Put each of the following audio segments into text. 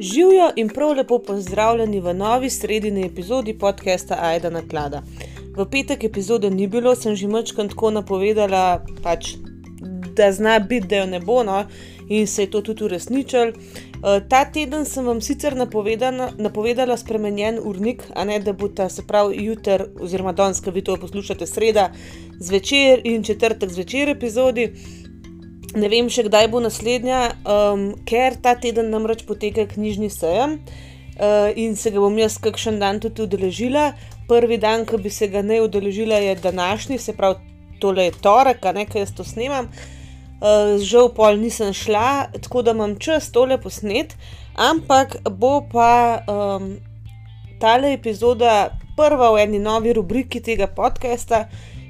Živijo in prav lepo pozdravljeni v novi sredini epizodi podcasta Aida na klada. V petek epizode ni bilo, sem že mačkam tako napovedala, pač, da zna biti, da jo ne bo, no, in se je to tudi uresničilo. Uh, ta teden sem vam sicer napovedala spremenjen urnik, a ne da bo ta se pravi jutr, oziroma danes, ki vi to poslušate, sreda zvečer in četrtek zvečer epizodi. Ne vem še kdaj bo naslednja, um, ker ta teden namreč poteka knjižni sejem uh, in se ga bom jaz kakšen dan tudi udeležila. Prvi dan, ki bi se ga ne udeležila, je današnji, se pravi, tole je torek, a ne kaj jaz to snemam. Uh, žal pol nisem šla, tako da imam čas tole posnet, ampak bo pa um, tale epizoda prva v eni novi rubriki tega podcasta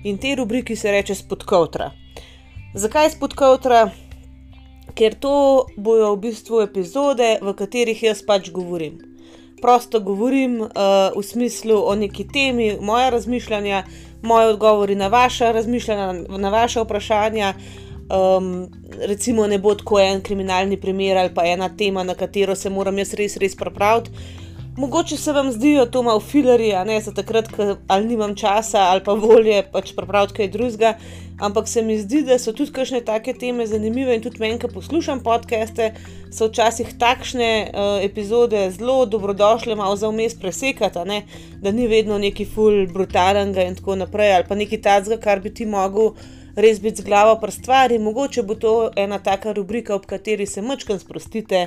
in tej rubriki se reče Spodkovtra. Zakaj spodkovtra? Ker to bojo v bistvu epizode, v katerih jaz pač govorim. Prosto govorim uh, v smislu o neki temi, moje razmišljanja, moje odgovori na vaše razmišljanja, na vaše vprašanja. Um, recimo, ne bo tako en kriminalni primer ali pa ena tema, na katero se moram jaz res, res pripraviti. Mogoče se vam zdijo to malo filarji, a ne za takrat, ko ali nimam časa ali pa volje pač pripraviti kaj drugega. Ampak se mi zdi, da so tudi kakšne take teme zanimive in tudi meni, ki poslušam podcaste, so včasih takšne uh, epizode zelo dobrodošle, malo za vmes presekati, ne? da ni vedno neki ful brutalnega in tako naprej, ali pa neki tacga, kar bi ti mogel res biti z glavo pri stvari. Mogoče bo to ena taka rubrika, ob kateri se mačkam sprostite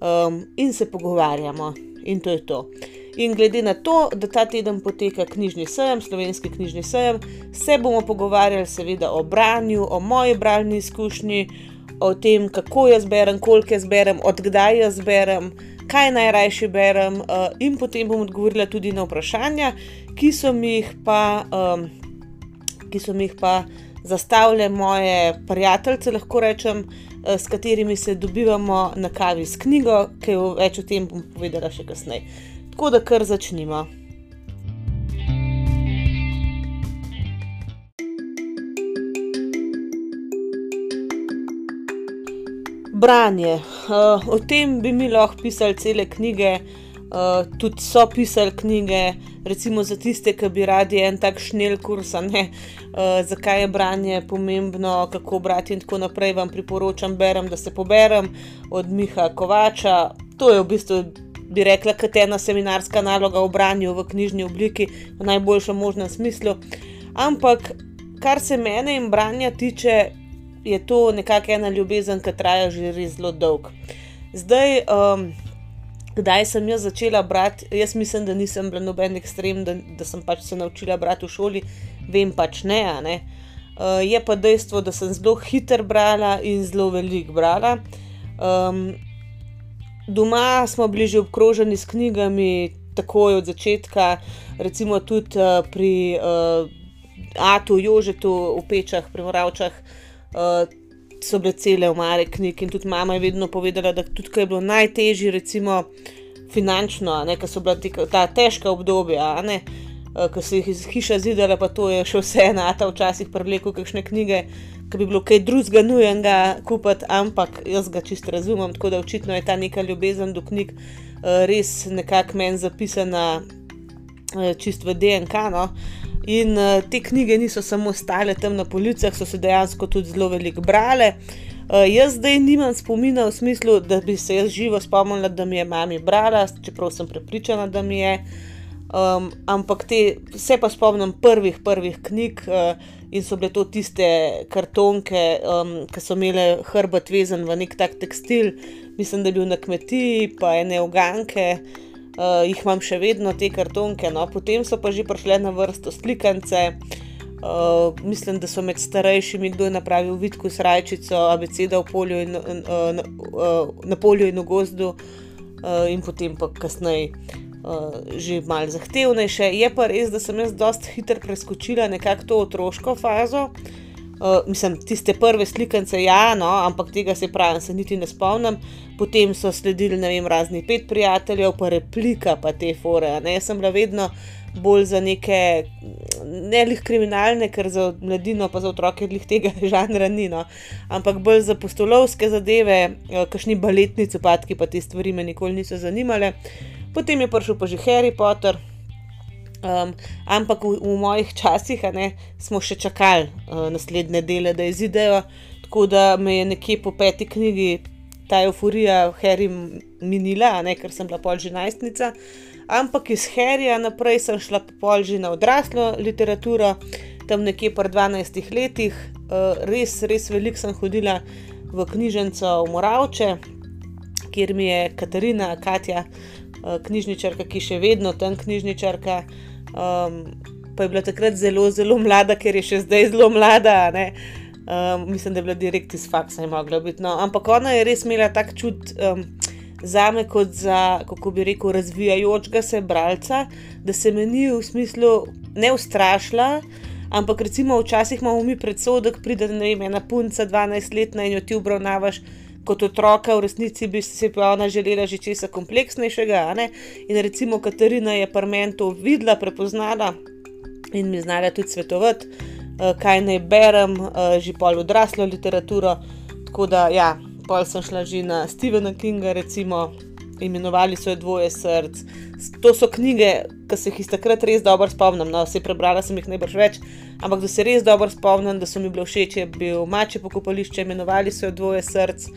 um, in se pogovarjamo in to je to. In glede na to, da ta teden poteka knjižni sejem, slovenski knjižni sejem, se bomo pogovarjali seveda o branju, o moji bralni izkušnji, o tem, kako jaz berem, koliko jaz berem, odkdaj jaz berem, kaj najrajši berem, uh, in potem bom odgovorila tudi na vprašanja, ki so mi jih pa, um, ki so mi jih pa zastavile moje prijateljice, lahko rečem. S katerimi se dobivamo na kavi s knjigo, ki jo več o tem bom povedala še kasneje. Tako da kar začnimo. Branje. Uh, o tem bi mi lahko pisali cele knjige, uh, tudi so pisali knjige, recimo za tiste, ki bi radi en tak šnel kurs, ne, uh, zakaj je branje pomembno, kako brati in tako naprej. Vam priporočam, berem, da se poberem od Miha Kovača. To je v bistvu, bi rekla, kot ena seminarska naloga o branju v knjižni obliki, v najboljšem možnem smislu. Ampak, kar se mene in branja tiče, je to nekakšna ena ljubezen, ki traja že res zelo dolgo. Zdaj, um, kdaj sem jaz začela brati, jaz mislim, da nisem bila noben ekstrem, da, da sem pač se naučila brati v šoli, vem pač ne. ne? Uh, je pa dejstvo, da sem zelo hitro brala in zelo veliko brala. Um, doma smo bili že obkroženi s knjigami, takoj od začetka, recimo tudi uh, pri uh, Atu, Jožetu, v Pečah, pri Moravčah. Uh, so bile cele omare knjig in tudi mama je vedno povedala, da tudi kaj je bilo najtežje, recimo finančno, ne, so bila tika, ta težka obdobja, ne, ko se jih iz hiša zidala, pa to je še vse enata, včasih prevleko kakšne knjige, ki bi bilo kaj drugega nujenega kupiti, ampak jaz ga čisto razumem, tako da očitno je ta neka ljubezen do knjig res nekako meni zapisana čist v DNK. No. In uh, te knjige niso samo stale tam na policah, so se dejansko tudi zelo veliko brale. Uh, jaz zdaj nimam spomina v smislu, da bi se jaz živo spomnila, da mi je mama brala, čeprav sem prepričana, da mi je. Um, ampak te, se pa spomnim prvih, prvih knjig uh, in so bile to tiste kartonke, um, ki so imele hrbet vezan v nek tak tekstil, mislim, da je bil na kmetiji, pa ene oganke uh, jih imam še vedno te kartonke, no, potem so pa že prišle na vrsto slikance. Uh, mislim, da so med starejšimi kdo je napravil vidko s rajčico, abeceda polju in, uh, na, uh, na polju in v gozdu, uh, in potem pa kasneje uh, že malo zahtevnejše. Je pa res, da sem jaz dosta hitro preskočila nekako to otroško fazo. Uh, mislim, tiste prve slikance, ja, no, ampak tega se pravi, se niti ne spomnim. Potem so sledili, ne vem, razni pet prijateljev, pa replika, pa te fore. Ne, jaz sem bila vedno bolj za neke, ne lih kriminalne, ker za mladino, pa za otroke lih tega žanra ni, no. ampak bolj za postolovske zadeve, uh, kakšni baletni copatki, pa te stvari me nikoli niso zanimale. Potem je prišel pa že Harry Potter. Um, ampak v, v mojih časih ne, smo še čakali uh, naslednje dele, da izidejo, tako da me je nekje po peti knjigi ta euforija Harry minila, ne, ker sem bila pol že najstnica. Ampak iz Harryja naprej sem šla pol že na odraslo literaturo, tam nekje po 12 letih, uh, res, res veliko sem hodila v knjižnico v Moravče, kjer mi je Katarina, Katja, uh, knjižničarka, ki še vedno tam knjižničarka. Um, pa je bila takrat zelo, zelo mlada, ker je še zdaj zelo mlada. Um, mislim, da je bila direkt iz faksa, je mogla biti. No. Ampak ona je res imela tak čut um, za me, kot za, kako bi rekel, razvijajočega se bralca, da se mi ni v smislu ne ustrašila. Ampak recimo včasih imamo mi predsodek, pride ne vem, ena punca, 12-letna in jo ti obravnavaš kot otroka, v resnici bi si pa ona želela že česa kompleksnejšega. In recimo Katarina je parmen to videla, prepoznala in mi znala tudi svetovati, uh, kaj naj berem, uh, že pol odraslo literaturo. Tako da, ja, pol sem šla že na Stephena Kinga, recimo, imenovali so jo Dvoje src. To so knjige, ki se jih iz takrat res dobro spomnim. No, se prebrala sem jih najbrž več, ampak da se res dobro spomnim, da so mi bile všeč, je bil Mače pokopališče, imenovali so jo Dvoje src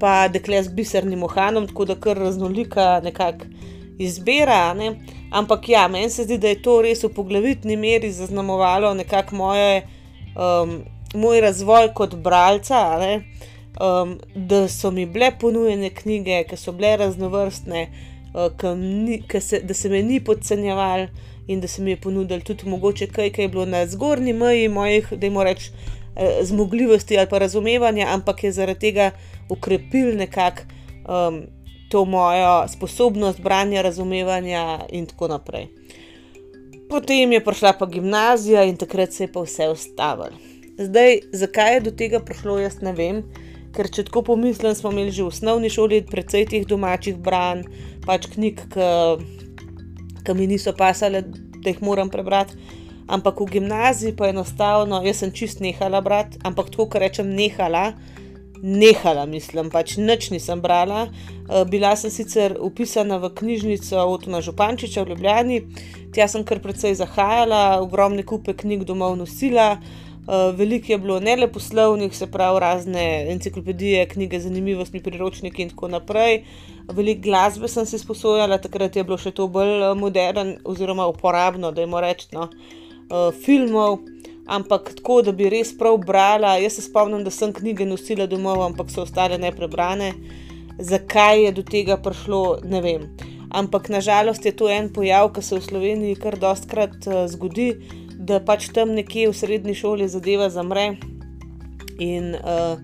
pa dekle z bisernim ohanom, tako da kar raznolika nekakšna izbira. Ne? Ampak ja, meni se zdi, da je to res v poglavitni meri zaznamovalo nekako um, moj razvoj kot bralca. Um, da so mi bile ponujene knjige, ki so bile raznovrstne, uh, ni, se, da se me ni podcenjeval in da se mi je ponudil tudi mogoče kaj, kaj je bilo na zgornji meji mojih, da jim rečem, eh, zmogljivosti ali pa razumevanja, ampak je zaradi tega ukrepil nekako um, to mojo sposobnost branja, razumevanja in tako naprej. Potem je prišla pa gimnazija in takrat se je pa vse ustavilo. Zdaj, zakaj je do tega prišlo, jaz ne vem, ker če tako pomislim, smo imeli že v osnovni šoli precej teh domačih branj, pač knjig, ki mi niso pasale, da jih moram prebrati. Ampak v gimnaziji pa enostavno, jaz sem čist nehala brati, ampak tako, kar rečem, nehala, nehala, mislim, pač nič nisem brala. Eh, bila sem sicer upisana v knjižnico Otona Župančiča v Ljubljani, tja sem kar precej zahajala, ogromne kupe knjig domov nosila. Uh, veliko je bilo ne le poslovnih, se pravi, razne enciklopedije, knjige, zanimivosti, priročniki in tako naprej. Veliko glasbe sem si sposojala, takrat je bilo še to bolj eh, moderno oziroma uporabno, da jim rečemo, no, uh, filmov ampak tako, da bi res prav brala. Jaz se spomnim, da sem knjige nosila domov, ampak so ostale neprebrane. Zakaj je do tega prišlo, ne vem. Ampak nažalost je to en pojav, ki se v Sloveniji kar dostkrat uh, zgodi, da pač tam nekje v srednji šoli zadeva zamre. In uh,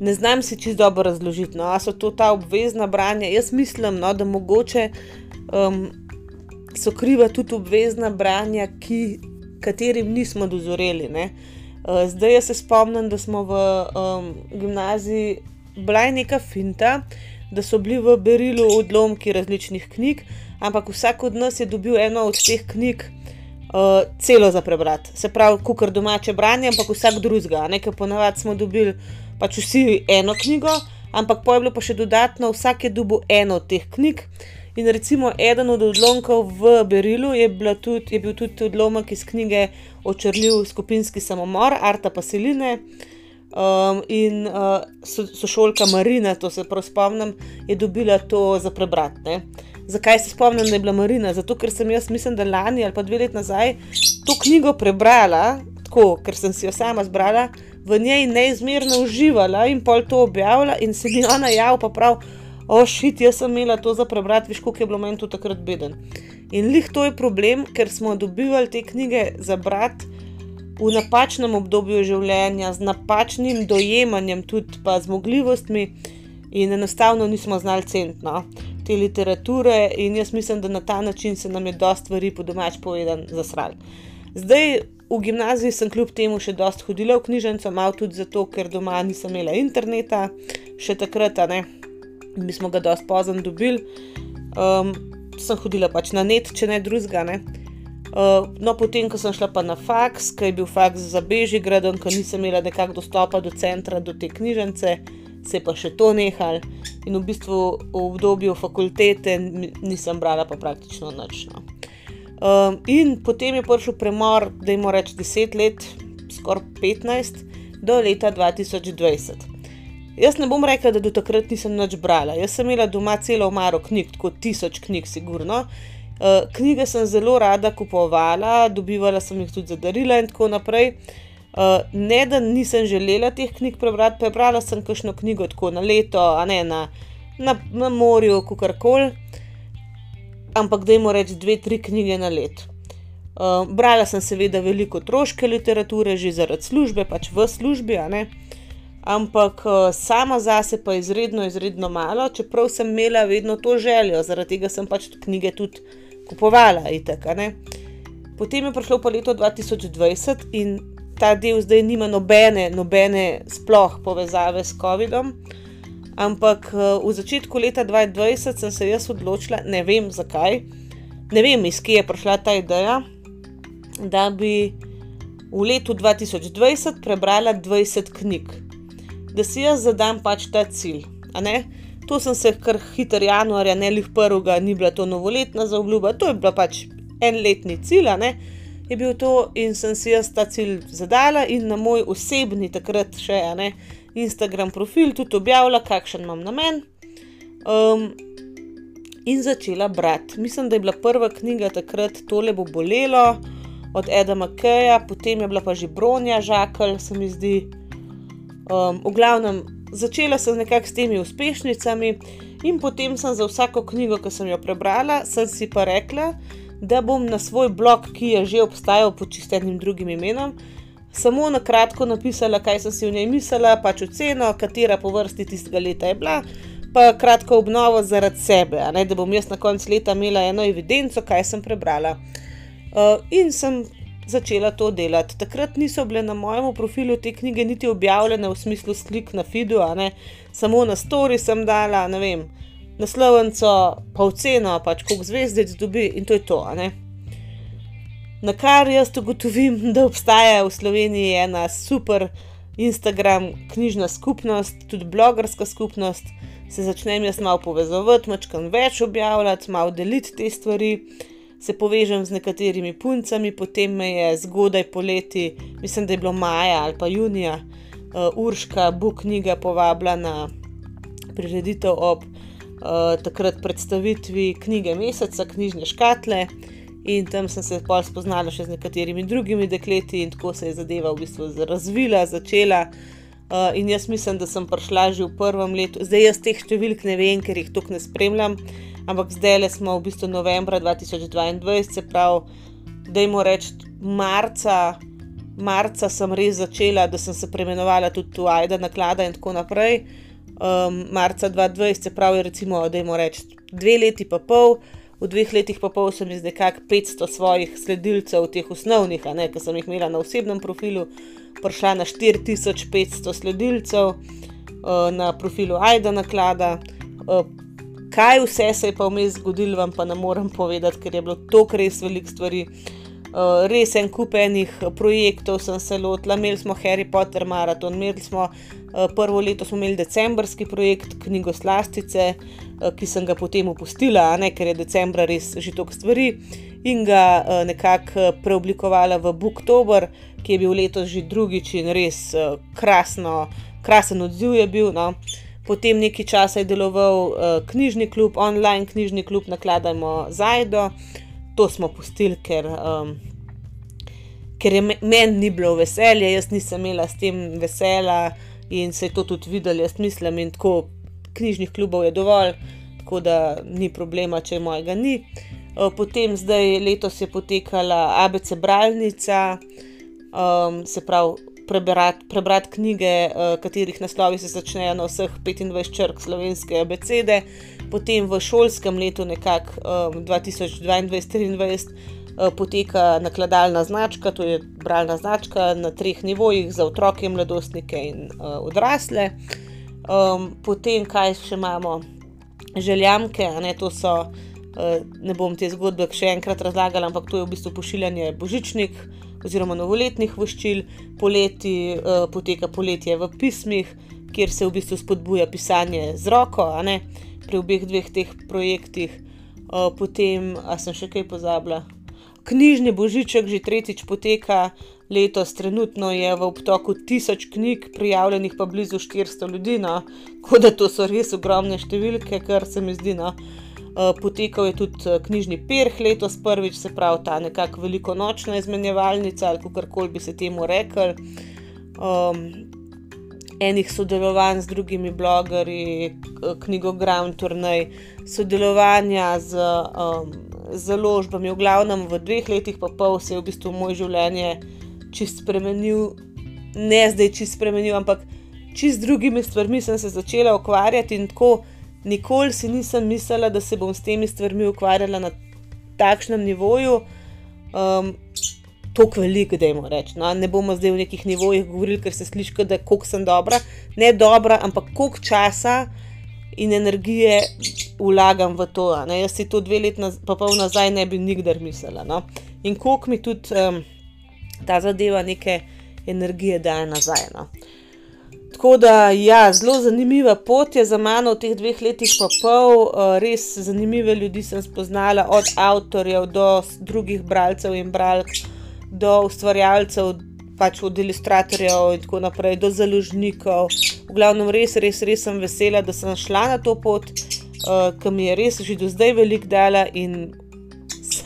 ne znam si čisto dobro razložiti, no, ali so to ta obvezna branja. Jaz mislim, no, da mogoče um, so kriva tudi obvezna branja, ki katerim nismo dozoreli. Ne. Eh, zdaj se spomnim, da smo v um, gimnaziji bila neka finta, da so bili v berilu odlomki različnih knjig, ampak vsak od nas je dobil eno od teh knjig uh, celo za prebrati. Se pravi, kukar domače branje, ampak vsak drugega. Nekaj ponavadi smo dobili pač vsi eno knjigo, ampak pa je bilo pa še dodatno, vsak je dobil eno od teh knjig. In recimo eden od odlomkov v Berilu je, tudi, je bil tudi odlomek iz knjige Očrljiv skupinski samomor, Arta Pasiline. Um, in uh, sošolka Marina, to se prav spomnim, je dobila to za prebrati. Zakaj se spomnim, da je bila Marina? Zato, ker sem jaz, mislim, da lani ali pa dve leti nazaj to knjigo prebrala, tako, ker sem si jo sama zbrala, v njej neizmerno uživala in pol to objavila, in se mi ona javila, pa prav ošit, jaz sem imela to za prebrati, viš, koliko je bilo meni to takrat beden. In lih to je problem, ker smo dobivali te knjige za brati v napačnem obdobju življenja, z napačnim dojemanjem, tudi pa zmogljivostmi, in enostavno nismo znali centno te literature, in jaz mislim, da na ta način se nam je dosta stvari po domač povedan zasral. Zdaj. V gimnaziji sem kljub temu še dosta hodila v knjižnico, malo tudi zato, ker doma nisem imela interneta, še takrat, ne, mi smo ga dosti pozno dobili. Um, sem hodila pač na net, če ne drugega. Uh, no, potem, ko sem šla pa na faks, ki je bil faks za Bežigradom, ker nisem imela nekako dostopa do centra, do te knjižnice, se je pa še to nehal. In v bistvu v obdobju fakultete nisem brala pa praktično nič. No. Um, in potem je prišel premor, da jim reč 10 let, skoraj 15, do leta 2020. Jaz ne bom rekla, da do takrat nisem nič brala. Jaz sem imela doma celo omaro knjig, tako tisoč knjig, sigurno. Uh, knjige sem zelo rada kupovala, dobivala sem jih tudi za darila in tako naprej. Uh, ne, da nisem želela teh knjig prebrati, prebrala sem kakšno knjigo tako na leto, a ne na, na, na morju, kakorkoli. Ampak da jim rečem dve, tri knjige na let. Uh, brala sem seveda veliko otroške literature, že zaradi službe, pač v službi, ampak uh, sama zase pa izredno, izredno malo, čeprav sem imela vedno to željo, zaradi tega sem pač knjige tudi kupovala. Itak, Potem je prišlo pa leto 2020 in ta del zdaj nima nobene, nobene sploh povezave s COVID-om. Ampak v začetku leta 2020 sem se jaz odločila, ne vem zakaj, ne vem iz kje je prišla ta ideja, da bi v letu 2020 prebrala 20 knjig, da si jaz zadam pač ta cilj. To sem se kar hiter januarja, ne lih prvega, ni bila to novoletna zaobljuba, to je bila pač en letni cilj, ne, je bil to in sem si jaz ta cilj zadala in na moj osebni takrat še ne, Instagram profil tudi objavila, kakšen imam namen. Um, in začela brati. Mislim, da je bila prva knjiga takrat Tole bo bolelo od Eda Makeja, potem je bila pa že Bronja Žakelj, se mi zdi. Um, v glavnem, začela sem nekako s temi uspešnicami, in potem sem za vsako knjigo, ki sem jo prebrala, sem si pa rekla, da bom na svoj blog, ki je že obstajal pod čistenim drugim imenom, samo na kratko napisala, kaj sem si v njej mislila, pač oceno, katera po vrsti tistega leta je bila. Pa kratko obnovo zaradi sebe, ne, da bom jaz na koncu leta imela eno evidenco, kaj sem prebrala. Uh, in sem začela to delati. Takrat niso bile na mojem profilu te knjige niti objavljene v smislu slik na Fidu, samo na Story sem dala, ne vem, naslovnico, pa oceno, pač koliko zvezdec dobi in to je to. Na kar jaz ugotovim, da obstaja v Sloveniji ena super Instagram knjižna skupnost, tudi blogerska skupnost. Se začnem jaz malo povezovati, mačkam več objavljati, malo deliti te stvari se povežem z nekaterimi puncami, potem me je zgodaj poleti, mislim, da je bilo maja ali pa junija, uh, Urška, Buk knjiga povabila na prireditev ob uh, takrat predstavitvi knjige Meseca, knjižne škatle. In tam sem se pol spoznala še z nekaterimi drugimi dekleti, in tako se je zadeva v bistvu razvila, začela. Uh, in jaz mislim, da sem prišla že v prvem letu, zdaj jaz teh številk ne vem, ker jih tukaj ne spremljam, ampak zdaj le smo v bistvu novembra 2022, se pravi, da jim rečem, marca, marca sem res začela, da sem se preimenovala tudi tu Aida, naklada in tako naprej. Um, marca 2020, se pravi, recimo, da jim rečem, dve leti pa pol. V dveh letih pa pol sem iz nekako 500 svojih sledilcev, teh osnovnih, ki sem jih imela na osebnem profilu, prišla na 4500 sledilcev uh, na profilu Aida Naklada. Uh, kaj vse se je pa vmes zgodilo, vam pa ne morem povedati, ker je bilo to res veliko stvari. Uh, res en kup enih projektov sem se lotila, imeli smo Harry Potter maraton, imeli smo uh, prvo leto, smo imeli decembrski projekt Knjigo Slastice, uh, ki sem ga potem opustila, ne, ker je decembra res že toliko stvari in ga uh, nekako preoblikovala v Booktober, ki je bil letos že drugič in res uh, krasno, krasen odziv je bil. No. Uh, Potem nekaj časa je deloval uh, knjižni klub, online knjižni klub, nakladajmo Zajdo. To smo pustili, ker, um, ker je meni ni bilo veselje, jaz nisem imela s tem vesela in se je to tudi videlo, jaz mislim. In tako knjižnih klubov je dovolj, tako da ni problema, če mojega ni. Uh, potem zdaj letos je potekala ABC Bralnica, um, se pravi prebrati, prebrati knjige, uh, katerih naslovi se začnejo na vseh 25 črk slovenske abecede, potem v šolskem letu, nekako um, 2022-2023, uh, poteka nakladalna značka, to je bralna značka na treh nivojih za otroke, mladostnike in uh, odrasle. Um, potem, kaj še imamo, željamke, ne, to so ne bom te zgodbe še enkrat razlagala, ampak to je v bistvu pošiljanje božičnih oziroma novoletnih voščil, poleti poteka poletje v pismih, kjer se v bistvu spodbuja pisanje z roko, pri obeh dveh teh projektih, potem, a sem še kaj pozabila. Knjižni božiček že tretjič poteka, letos trenutno je v obtoku tisoč knjig, prijavljenih pa blizu štiristo ljudi, no, tako da to so res ogromne številke, kar se mi zdi, no. Potekal je tudi knjižni perh letos prvič, se pravi ta nekako velikonočna izmenjevalnica ali kakorkoli bi se temu reklo. enih sodelovanj z drugimi blogerji, knjigogram, turnej, sodelovanja z, založbami, v glavnem v dveh letih pa pol se je v bistvu moje življenje čisto spremenilo, ne zdaj čisto spremenilo, ampak čisto z drugimi stvarmi sem se začela ukvarjati in tako nikoli si nisem mislila, da se bom s temi stvarmi ukvarjala na takšnem nivoju. tako veliko, dajmo reči, no, ne bomo zdaj o nekih nivojih govorili, ker se sliši, da koliko sem dobra, ne dobra, ampak koliko časa in energije vlagam v to, ne, jaz si to dve leti pa pol nazaj ne bi nikdar mislila, no. In koliko mi tudi, ta zadeva neke energije daje nazaj, no. Tako da ja, zelo zanimiva pot je za mano v teh dveh letih pa pol, res zanimive ljudi sem spoznala, od avtorjev do drugih bralcev in bralk do ustvarjalcev, pač od ilustratorjev in tako naprej do založnikov, v glavnem res, res, res sem vesela, da sem šla na to pot, ke mi je res že do zdaj veliko dala in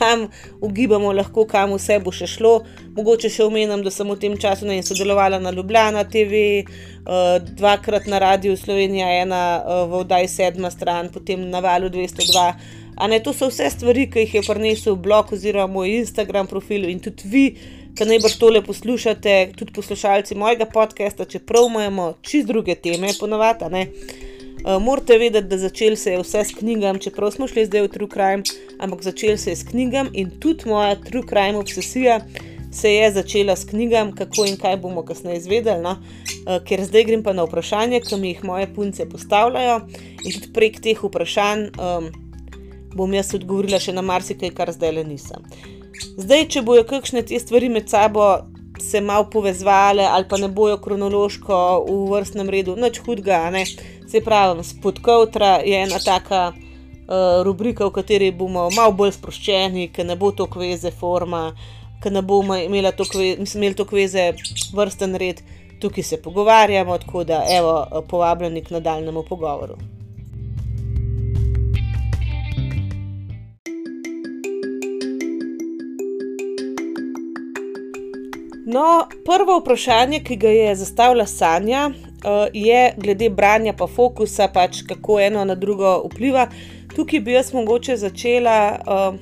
samo ugibamo lahko, kam vse bo še šlo. Mogoče še omenim, da sem v tem času, ne sodelovala na Ljubljana TV, dvakrat na Radiu Slovenija ena, v oddaji Sedma stran, potem na Valu dvesto dva, a ne, to so vse stvari, ke jih je prinesel blog oziroma moj Instagram profil in tudi vi, ke najbrž tole poslušate, tudi poslušalci mojega podcasta, čeprav imamo čisto druge teme po ne, morate vedeti, da začelo se je vse s knjigami, čeprav smo šli zdaj v true crime, ampak začelo se je s knjigami in tudi moja true crime obsesija se je začela s knjigami, kako in kaj, bomo kasneje izvedeli, no. ker zdaj grem pa na vprašanja, ke mi jih moje punce postavljajo, in tudi prek teh vprašanj, bom jaz odgovorila še na marsikaj, kar zdajle nisem. Zdaj, če bojo kakšne te stvari med sabo se malo povezovale ali pa ne bojo kronološko v vrstnem redu, nič hudega, ne, saj pravim, Spodkovtra je ena taka, rubrika, v kateri bomo malo bolj sproščeni, ke ne bo toliko veze forma, ke ne bomo imeli toliko veze vrstni red, tukaj se pogovarjamo, tako da evo, povabljeni k nadaljnjemu pogovoru. No, prvo vprašanje, ki ga je zastavila Sanja, je glede branja pa fokusa, pač kako eno na drugo vpliva. Tukaj bi jaz mogoče začela,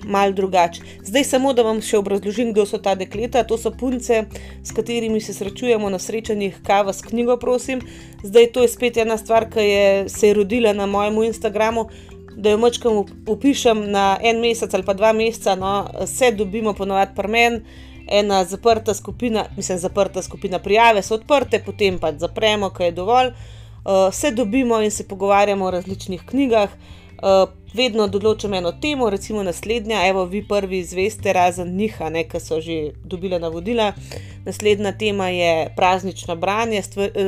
malo drugače. Zdaj samo, da vam še obrazložim, kdo so ta dekleta. To so punce, s katerimi se srečujemo na srečanjih Kava s knjigo, prosim. Zdaj, to je spet ena stvar, ke je se je rodila na mojem Instagramu, da jo majčkeno opišem, na en mesec ali pa dva meseca, no, se dobimo po navadi pri meni, ena zaprta skupina, mislim, zaprta skupina, prijave so odprte, potem pač zapremo, ke je dovolj. se dobimo in se pogovarjamo o različnih knjigah. vedno določim eno temo, recimo naslednja, evo, vi prvi izveste, razen njih, a ne, ke so že dobile navodila. Naslednja tema je praznično branje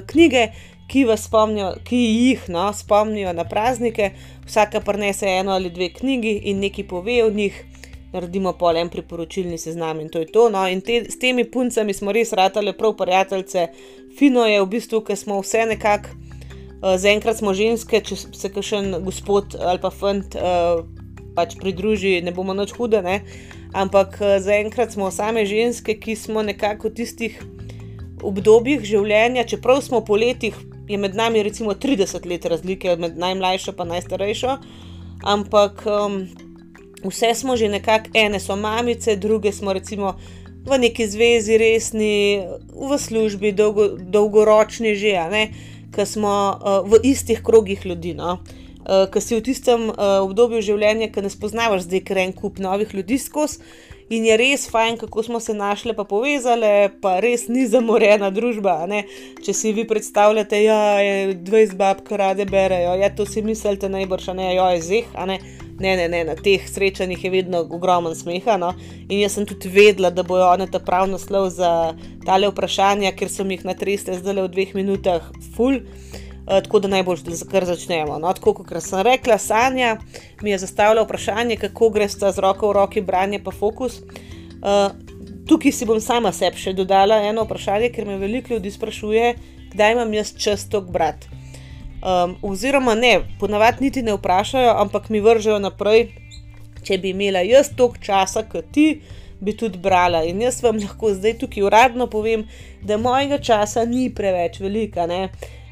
knjige, ki spomnijo, ki jih, no, spomnijo na praznike. Vsaka prinese eno ali dve knjigi in nekaj pove o njih. Naredimo pol en priporočilni seznam in to je to, no, in te, s temi puncami smo res ratale prav prijateljice. Fino je v bistvu, ke smo vse nekako, zaenkrat smo ženske, če se kakšen gospod ali pa fant, pač pridruži, ne bomo nič hude, ne. Ampak, zaenkrat smo same ženske, ki smo nekako v tistih obdobjih življenja, čeprav smo po letih, je med nami recimo trideset let razlike med najmlajšo pa najstarejšo, ampak, vse smo že nekako, ene so mamice, druge smo recimo v neki zvezi resni, v službi dolgoročni že, ne. Ke smo, v istih krogih ljudi, no. ke si v tistem, obdobju življenja, ke ne spoznavaš zdaj kar en kup novih ljudi skozi, in je res fajn, kako smo se našle pa povezale pa res ni zamorjena družba, ne. Če si vi predstavljate, dvajset bab, ke rade berejo, ja, to si mislite najbrž, ne, ziher, a ne. Ne, ne, ne, na teh srečanjih je vedno ogromen smeha. No? In jaz sem tudi vedela, da bojo one ta prav naslov za tale vprašanja, ker sem jih natresla zdaj le v dveh minutah, full. Uh, tako da najbolj, kar začnemo. No, tako kot sem rekla, Sanja mi je zastavila vprašanje, kako gre sta z roko v roki branje pa fokus. Uh, tukaj si bom sama sebi še dodala eno vprašanje, ker me veliko ljudi sprašuje, kdaj imam jaz čas to brati. Um, oziroma, ne, ponavadi niti ne vprašajo, ampak mi vržejo naprej, če bi imela jaz toliko časa, kot ti, bi tudi brala. In jaz vam lahko zdaj tukaj uradno povem, da mojega časa ni preveč velika. Ne?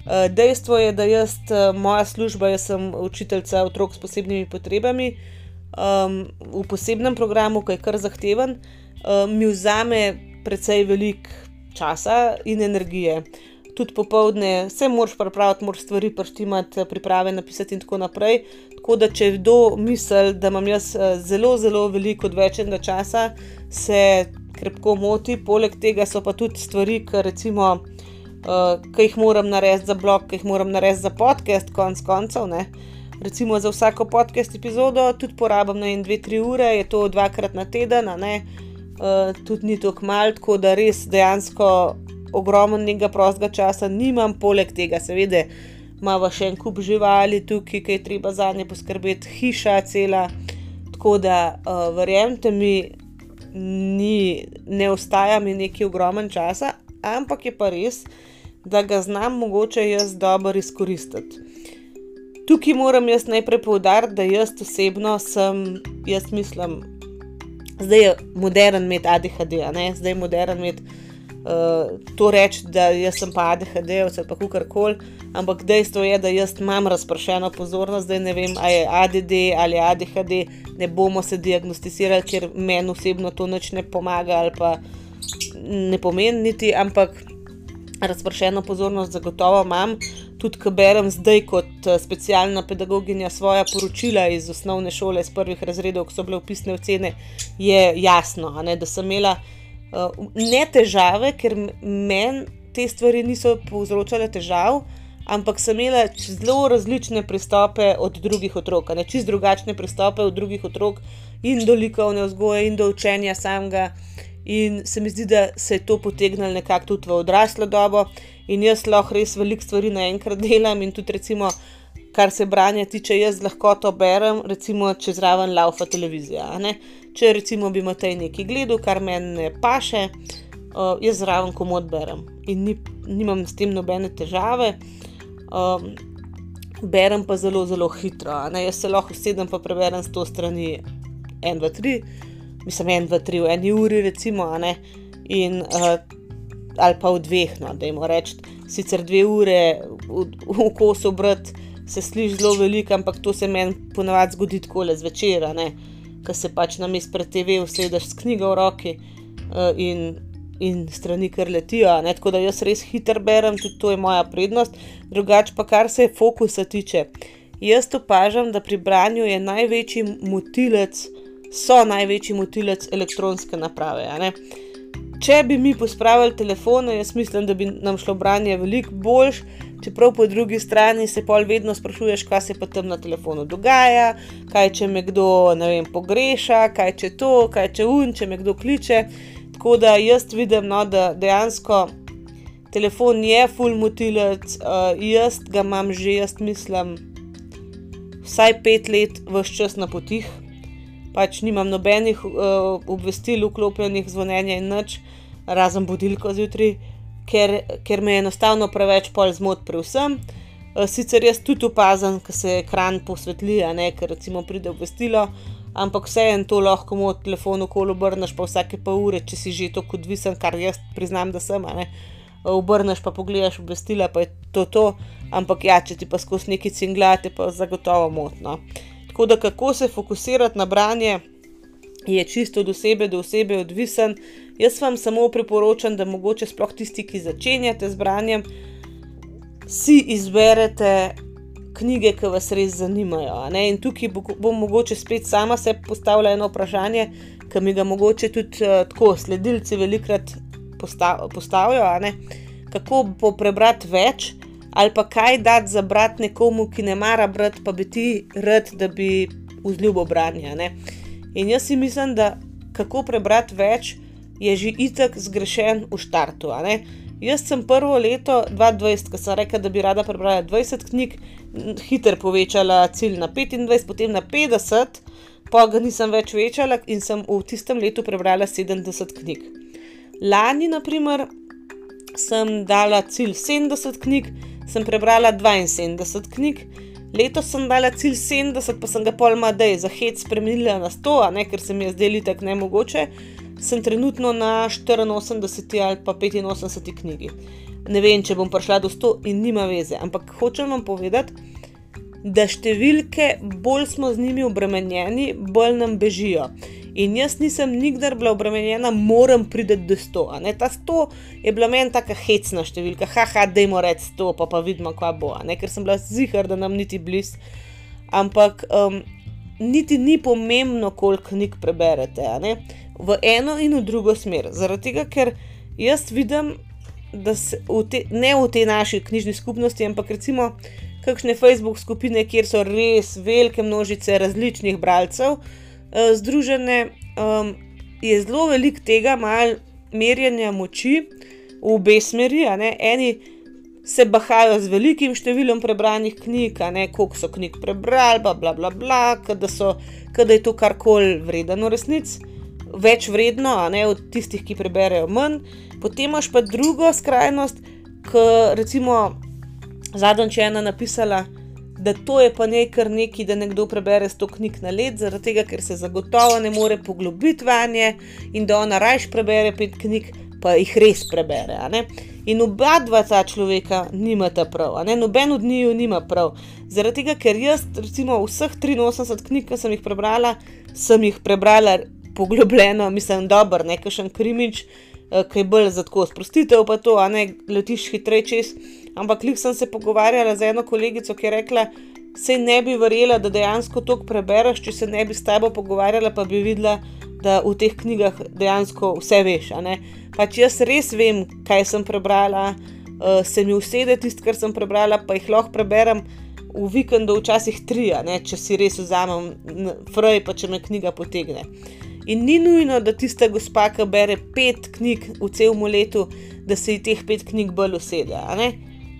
Uh, dejstvo je, da jaz, uh, moja služba, jaz sem učiteljica otrok s posebnimi potrebami um, v posebnem programu, ki je kar zahteven, uh, mi vzame precej velik časa in energije tudi popovdne, vse moraš pripraviti, moraš stvari prštimati, priprave napisati in tako naprej. Tako da, če kdo misli, da imam jaz eh, zelo, zelo veliko odvečenega časa, se krepko moti. Poleg tega so pa tudi stvari, ki, recimo, uh, ki jih moram narediti za blog, ki jih moram narediti za podcast, konc koncev. Ne. Recimo za vsako podcast epizodo tudi porabim na 2-3 ure, je to dvakrat na teden, uh, tudi ni tako malo, tako da res dejansko ogromnega prostega časa nimam, poleg tega, seveda, imamo še en kup živali tukaj, ki je treba za nje poskrbeti, hiša cela. Tako da, uh, verjemite mi, ni, ne ostaja mi neki ogromen čas, ampak je pa res, da ga znam mogoče jaz dobro izkoristiti. Tukaj moram jaz najprej povdariti, da jaz osebno sem, jaz mislim, zdaj je modern imeti ADHD, zdaj je modern imeti uh, to reči, da jaz sem pa ADHD ali pa kar koli, ampak dejstvo je, da jaz imam razpršeno pozornost, da ne vem, ali je ADD ali ADHD, ne bomo se diagnosticirali, ker meni osebno to nič ne pomaga ali pa ne pomeni niti, ampak razpršeno pozornost zagotovo imam. Tudi, ko berem zdaj kot eh, specialna pedagoginja svoje poročila iz osnovne šole, iz prvih razredov, ko so bile upisne ocene, je jasno, ne, da sem imela uh, ne težave, ker meni te stvari niso povzročale težav, ampak sem imela zelo različne pristope od drugih otrok, ne čist drugačne pristope od drugih otrok in do likovne vzgoje in do učenja samega. In se mi zdi, da se je to potegnilo nekako tudi v odraslo dobo, in jaz lahko res veliko stvari naenkrat delam, in tudi, recimo, kar se branja tiče, jaz lahko to berem, recimo, če zraven laufa televizija. Če recimo bi Matej nekaj gledal, kar meni ne paše, uh, jaz zraven komod berem in ni, nimam s tem nobene težave. Um, berem pa zelo, zelo hitro. Jaz se lahko sedem pa preberem s to strani 1, 2, 3, mislim 1, 2, 3, v eni uri, recimo, in, uh, ali pa v dveh, no, da jim rečem, sicer dve ure v, v kosu brati. Se sliši zelo veliko, ampak to se meni ponavadi zgodi tako le zvečer ki se pač na mestu pred TV usedeš s knjigo v roki uh, in, in strani kar letijo. Ne? Tako da jaz res hitro berem, tudi to je moja prednost. Drugače pa kar se fokusa tiče. Jaz opažam, da pri branju je največji motilec, so največji motilec elektronske naprave. Če bi mi pospravili telefone, jaz mislim, da bi nam šlo branje veliko boljše. Čeprav po drugi strani se pol vedno sprašuješ, kaj se pa tam na telefonu dogaja, kaj če me kdo vem, pogreša, kaj če to, kaj če un, če me kdo kliče. Tako da jaz vidim, no, da dejansko telefon je full motilec, uh, jaz ga imam že, jaz mislim, vsaj pet let vse čas na potih. Pač nimam nobenih uh, obvestil, vklopljenih zvonjenja in nič, razen budilko zjutraj ker, ker me je enostavno preveč pol zmot pri vsem. Eh, sicer jaz tudi opazim, ko se ekran posvetli, ne, ker recimo pride obvestilo, ampak vseeno to lahko mu telefon okolo obrneš pa vsake pol ure, če si že tako odvisen, kar jaz priznam, da sem. Eh, obrneš pa pogledaš obvestila, pa je to to, ampak ja, če ti pa skozi neki cinglate, pa zagotovo motno. Tako da kako se fokusirati na branje je čisto od osebe do osebe odvisen. Jaz vam samo priporočam, da mogoče sploh tisti, ki začenjate z branjem, si izberete knjige, ki vas res zanimajo. In tukaj bom mogoče spet sama se postavila eno vprašanje, ki mi ga mogoče tudi uh, tako sledilci velikrat postav, postavijo. Kako bo prebrati več, ali pa kaj dati za brati nekomu, ki ne mara brati, pa bi ti rad, da bi vzljubo branja. Ne? In jaz si mislim, da kako prebrati več je že itek zgrešen v štartu. Jaz sem prvo leto 2020, ko sem rekla, da bi rada prebrala 20 knjig, hitro povečala cilj na 25, potem na 50, pa ga nisem več večala in sem v tistem letu prebrala 70 knjig. Lani, naprimer, sem dala cilj 70 knjig, sem prebrala 72 knjig, letos sem dala cilj 70, pa sem ga pol madej za hec spremenila na 100, ne, ker se mi je zdelo tako nemogoče sem trenutno na 84 ali pa 85 knjigi. Ne vem, če bom prišla do 100 in nima veze, ampak hočem vam povedati, da številke, bolj smo z njimi obremenjeni, bolj nam bežijo. In jaz nisem nikdar bila obremenjena, moram priti do 100. Ta 100 je bila meni tako hecna številka, haha, da jim reč 100, pa pa vidimo, kva bo, ker sem bila zihar, da nam niti blizu. Ampak um, niti ni pomembno, koliko knjig preberete v eno in v drugo smer. Zaradi tega, ker jaz vidim, da se v te, ne v tej naši knjižni skupnosti, ampak recimo kakšne Facebook skupine, kjer so res velike množice različnih bralcev uh, združene, um, je zelo velik tega mal merjenja moči v obe smeri. Eni se bahajo z velikim številom prebranih knjig, koliko so knjig prebrali, bla bla bla, bla da je to karkoli vredno resnici več vredno, a ne od tistih, ki preberejo manj. Potem imaš pa drugo skrajnost, ki recimo zadnjič je ena napisala, da to je pa nekaj neki, da nekdo prebere 100 knjig na let, zaradi tega, ker se zagotovo ne more poglobiti vanje in da ona rajš prebere pet knjig, pa jih res prebere. In oba dva ta človeka nimata prav, noben od njiju nima prav. Zaradi tega, ker jaz, recimo, vseh 83 knjig, ki sem jih prebrala, sem jih prebrala poglobljeno, mislim, dobro, nekaj še krimič, ki je bolj za tako sprostitev, pa to, a ne letiš hitreje čez. Ampak kljub sem se pogovarjala z eno kolegico, ki je rekla, se ne bi verjela, da dejansko to prebereš, če se ne bi s tabo pogovarjala, pa bi videla, da v teh knjigah dejansko vse veš. Pač jaz res vem, kaj sem prebrala, uh, se mi usede tisto, kar sem prebrala, pa jih lahko preberem. V vikendu včasih tri, če si res vzamem, fraj pa če me knjiga potegne. In ni nujno, da tista gospa, ki bere pet knjig v celem letu, da se ji teh pet knjig bolj usede.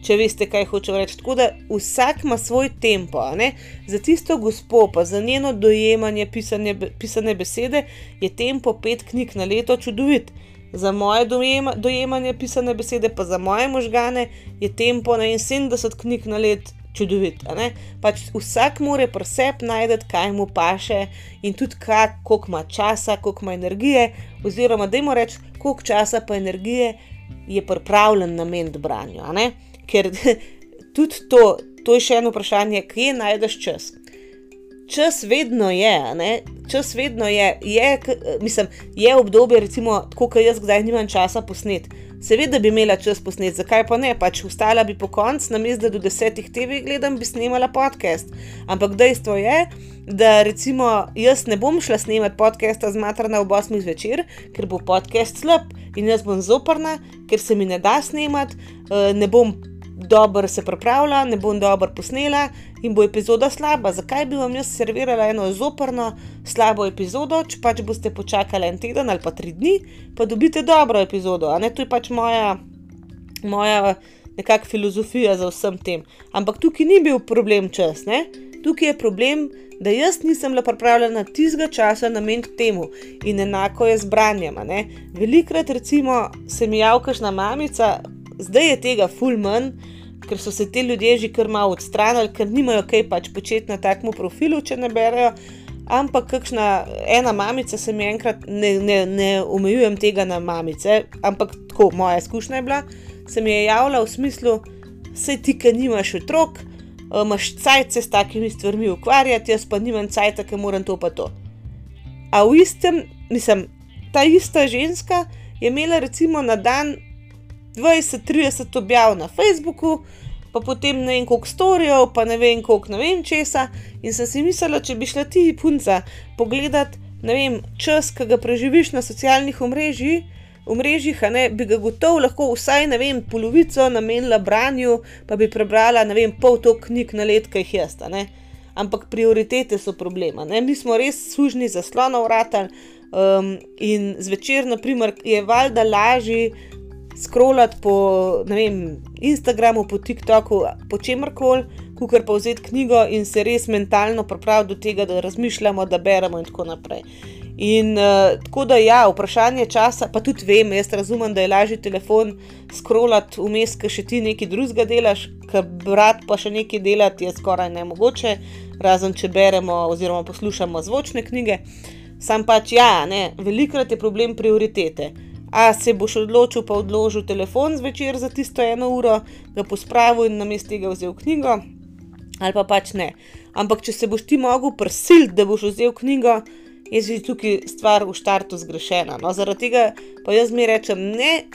Če veste, kaj hoče reči. Tako da vsak ima svoj tempo. Za tisto gospo, pa za njeno dojemanje pisane, pisane besede, je tempo pet knjig na leto čudovit. Za moje dojema, dojemanje pisane besede, pa za moje možgane, je tempo na 70 knjig na leto čudovit. Pač vsak mora preseb najti, kaj mu paše in tudi koliko ima časa, koliko ima energije, oziroma da jim reč, koliko časa pa energije je pripravljen nameniti branju. Ker tudi to, to je še eno vprašanje, kje najdeš čas. Čas vedno je, ne? čas vedno je, je, mislim, je obdobje, recimo, kot jaz, zdaj nimam časa posneti. Seveda bi imela čas posnet, zakaj pa ne, pač ustala bi po koncu, na mestu, da do desetih TV gledam, bi snimala podcast. Ampak dejstvo je, da recimo jaz ne bom šla snemati podcasta z materna ob 8 zvečer, ker bo podcast slab in jaz bom zoprna, ker se mi ne da snemati, eh, ne bom dobro se pripravila, ne bom dobro posnela in bo epizoda slaba. Zakaj bi vam jaz servirala eno zoprno, slabo epizodo, če pač boste počakali en teden ali pa tri dni, pa dobite dobro epizodo. To je pač moja, moja nekakšna filozofija za vsem tem. Ampak tukaj ni bil problem čas, ne? tukaj je problem. Da jaz nisem bila pripravljena tistega časa nameniti temu, in enako je z branjem. Velikrat, recimo, se mi javkaš na mamica, zdaj je tega fulmen, ker so se ti ljudje že kar malo odstranili, ker nimajo kaj pač početi na takem profilu, če ne berejo. Ampak kakšna ena mamica se mi enkrat, ne, ne, ne omejujem tega na mamice, ampak tako moja izkušnja je bila, se mi je javila v smislu, se ti, ki nimaš otrok, imaš cajt se s takimi stvarmi ukvarjati, jaz pa nimam cajt, ki moram to pa to. A v istem, mislim, ta ista ženska je imela recimo na dan 20-30 objav na Facebooku, pa potem ne vem koliko storijev, pa ne vem koliko ne vem česa. In sem si mislila, če bi šla ti punca pogledat, ne vem, čas, ki ga preživiš na socialnih omrežjih. V mrežjih bi ga gotovo lahko vsaj vem, polovico namenila branju, pa bi prebrala vem, pol to knjig na let, kaj jih jaz. ampak prioritete so problema. Ne? Mi smo res sužni za slona vrata um, in zvečer, naprimer, je valjda lažje scrollati po vem, Instagramu, po TikToku, po čemkoli, kot pa vzeti knjigo in se res mentalno pripraviti do tega, da razmišljamo, da beremo in tako naprej. In uh, tako da, ja, vprašanje časa, pa tudi vem, jaz razumem, da je lažje telefon scrollati vmes, ker še ti nekaj drugega delaš, ker brat pa še nekaj delati je skoraj nemogoče, razen če beremo oziroma poslušamo zvočne knjige. Sam pač, ja, ne, velikrat je problem prioritete. A se boš odločil, pa odložil telefon zvečer za tisto eno uro, ga pospravil in na mestu tega vzel knjigo, ali pa pač ne. Ampak, če se boš ti mogel prisiliti, da boš vzel knjigo, je že tukaj stvar v štartu zgrešena. No, zaradi tega pa jaz mi rečem, ne,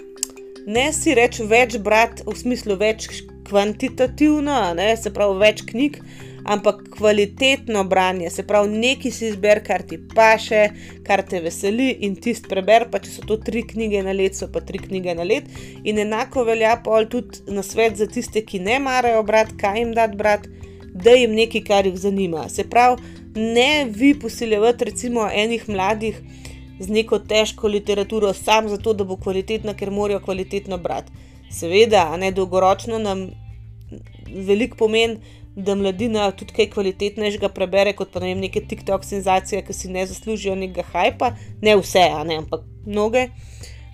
ne si reči več brati v smislu več kvantitativno, ne, se pravi več knjig. Ampak kvalitetno branje, se pravi, nekaj si izber, kar ti paše, kar te veseli in tisti preber. Pa če so to tri knjige na let, so pa tri knjige na let. In enako velja pol tudi na svet za tiste, ki ne marajo brati, kaj jim dati brati, da jim nekaj, kar jih zanima. Se pravi, ne vi posiljevati recimo enih mladih z neko težko literaturo, samo zato, da bo kvalitetna, ker morajo kvalitetno brati. Seveda, ne dolgoročno nam veliko pomeni, da mladina tudi kaj kvalitetnejšega prebere, kot pa ne vem, neke TikTok senzacije, ki si ne zaslužijo nekega hajpa, ne vse, ne, ampak mnoge.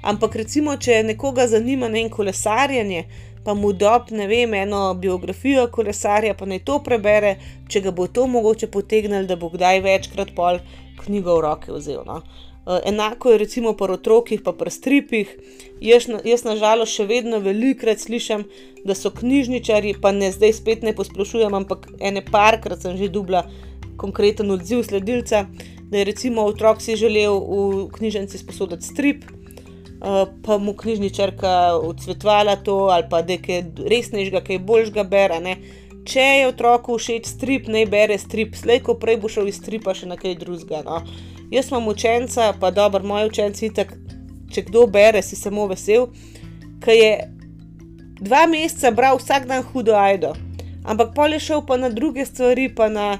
Ampak recimo, če nekoga zanima ne en kolesarjenje, pa mu dob, ne vem, eno biografijo kolesarja, pa naj to prebere, če ga bo to mogoče potegnil, da bo kdaj večkrat pol knjigo v roke vzel. No. Eh, enako je recimo pri otrokih, pa pri stripih. Jaz, jaz nažalost še vedno velikrat slišim, da so knjižničari, pa ne zdaj spet ne posplošujem, ampak ene parkrat sem že dubla konkreten odziv sledilca, da je recimo otrok si želel v knjižnici sposoditi strip. Eh, pa mu knjižničarka odsvetovala to, ali pa da je resnejšega, kaj boljšega bere. Ne? Če je otroku všeč strip, naj bere strip, slej ko prej bo šel iz stripa še na kaj drugega. No? Jaz imam učenca, pa dobro, moj učenci, tak, če kdo bere, si samo vesel, ki je dva meseca bral vsak dan hudo ajdo. Ampak pol je šel pa na druge stvari, pa na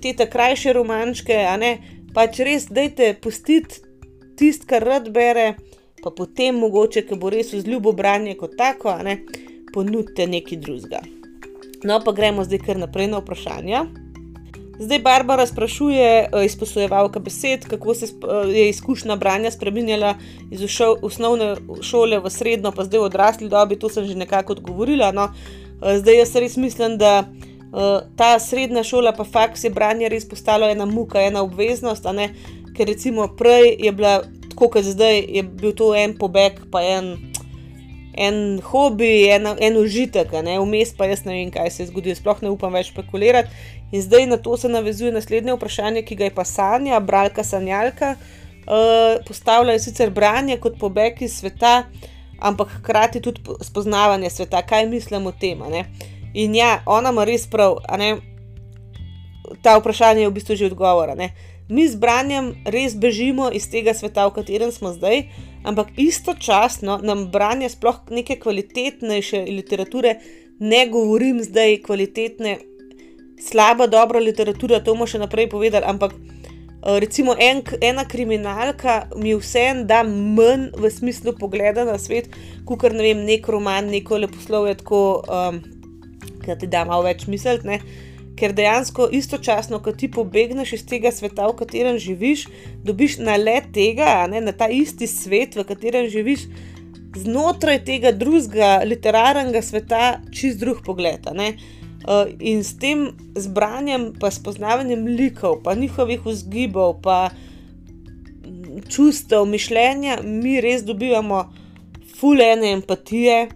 te krajše romančke, a ne pač res, dajte pustiti tisto, kar rad bere pa potem mogoče, ki bo res vzljubo branje kot tako, ne, ponudite nekaj drugega. No, pa gremo zdaj kar naprej na vprašanja. Zdaj Barbara sprašuje, eh, izposojevalka besed, kako se eh, je izkušnja branja spremenjala iz osnovne šole v srednjo, pa zdaj v odrasli dobi. To sem že nekako odgovorila. No. Eh, zdaj jaz res mislim, da ta srednja šola, pa faks je branje res postalo ena muka, ena obveznost. Ker recimo prej je bila tako kot zdaj, je bil to en pobeg, pa en, en hobi, en, en užitek, vmes pa jaz ne vem, kaj se je zgodilo, sploh ne upam več špekulirati. In zdaj na to se navezuje naslednje vprašanje, ki ga je pa Sanja, bralka Sanjalka, uh, postavlja sicer branje kot pobeg iz sveta, ampak hkrati tudi spoznavanje sveta, kaj mislim o tem. In ja, ona ima res prav, ta vprašanje je v bistvu že odgovor mi z branjem res bežimo iz tega sveta, v katerem smo zdaj, ampak istočasno nam branje sploh neke kvalitetnejše literature, ne govorim zdaj kvalitetne, slaba, dobra literatura, to bomo še naprej povedali, ampak eh, recimo en, ena kriminalka mi vseeno da manj v smislu pogleda na svet, kot ne vem, nek roman, neko leposlovje, tako um, da ti da malo več misliti ker dejansko istočasno, ko ti pobegneš iz tega sveta, v katerem živiš, dobiš na let tega, ne, na ta isti svet, v katerem živiš, znotraj tega drugega literarnega sveta, čist drug pogled. Uh, in s tem zbranjem, pa spoznavanjem likov, pa njihovih vzgibov, pa čustev, mišljenja, mi res dobivamo fulene empatije,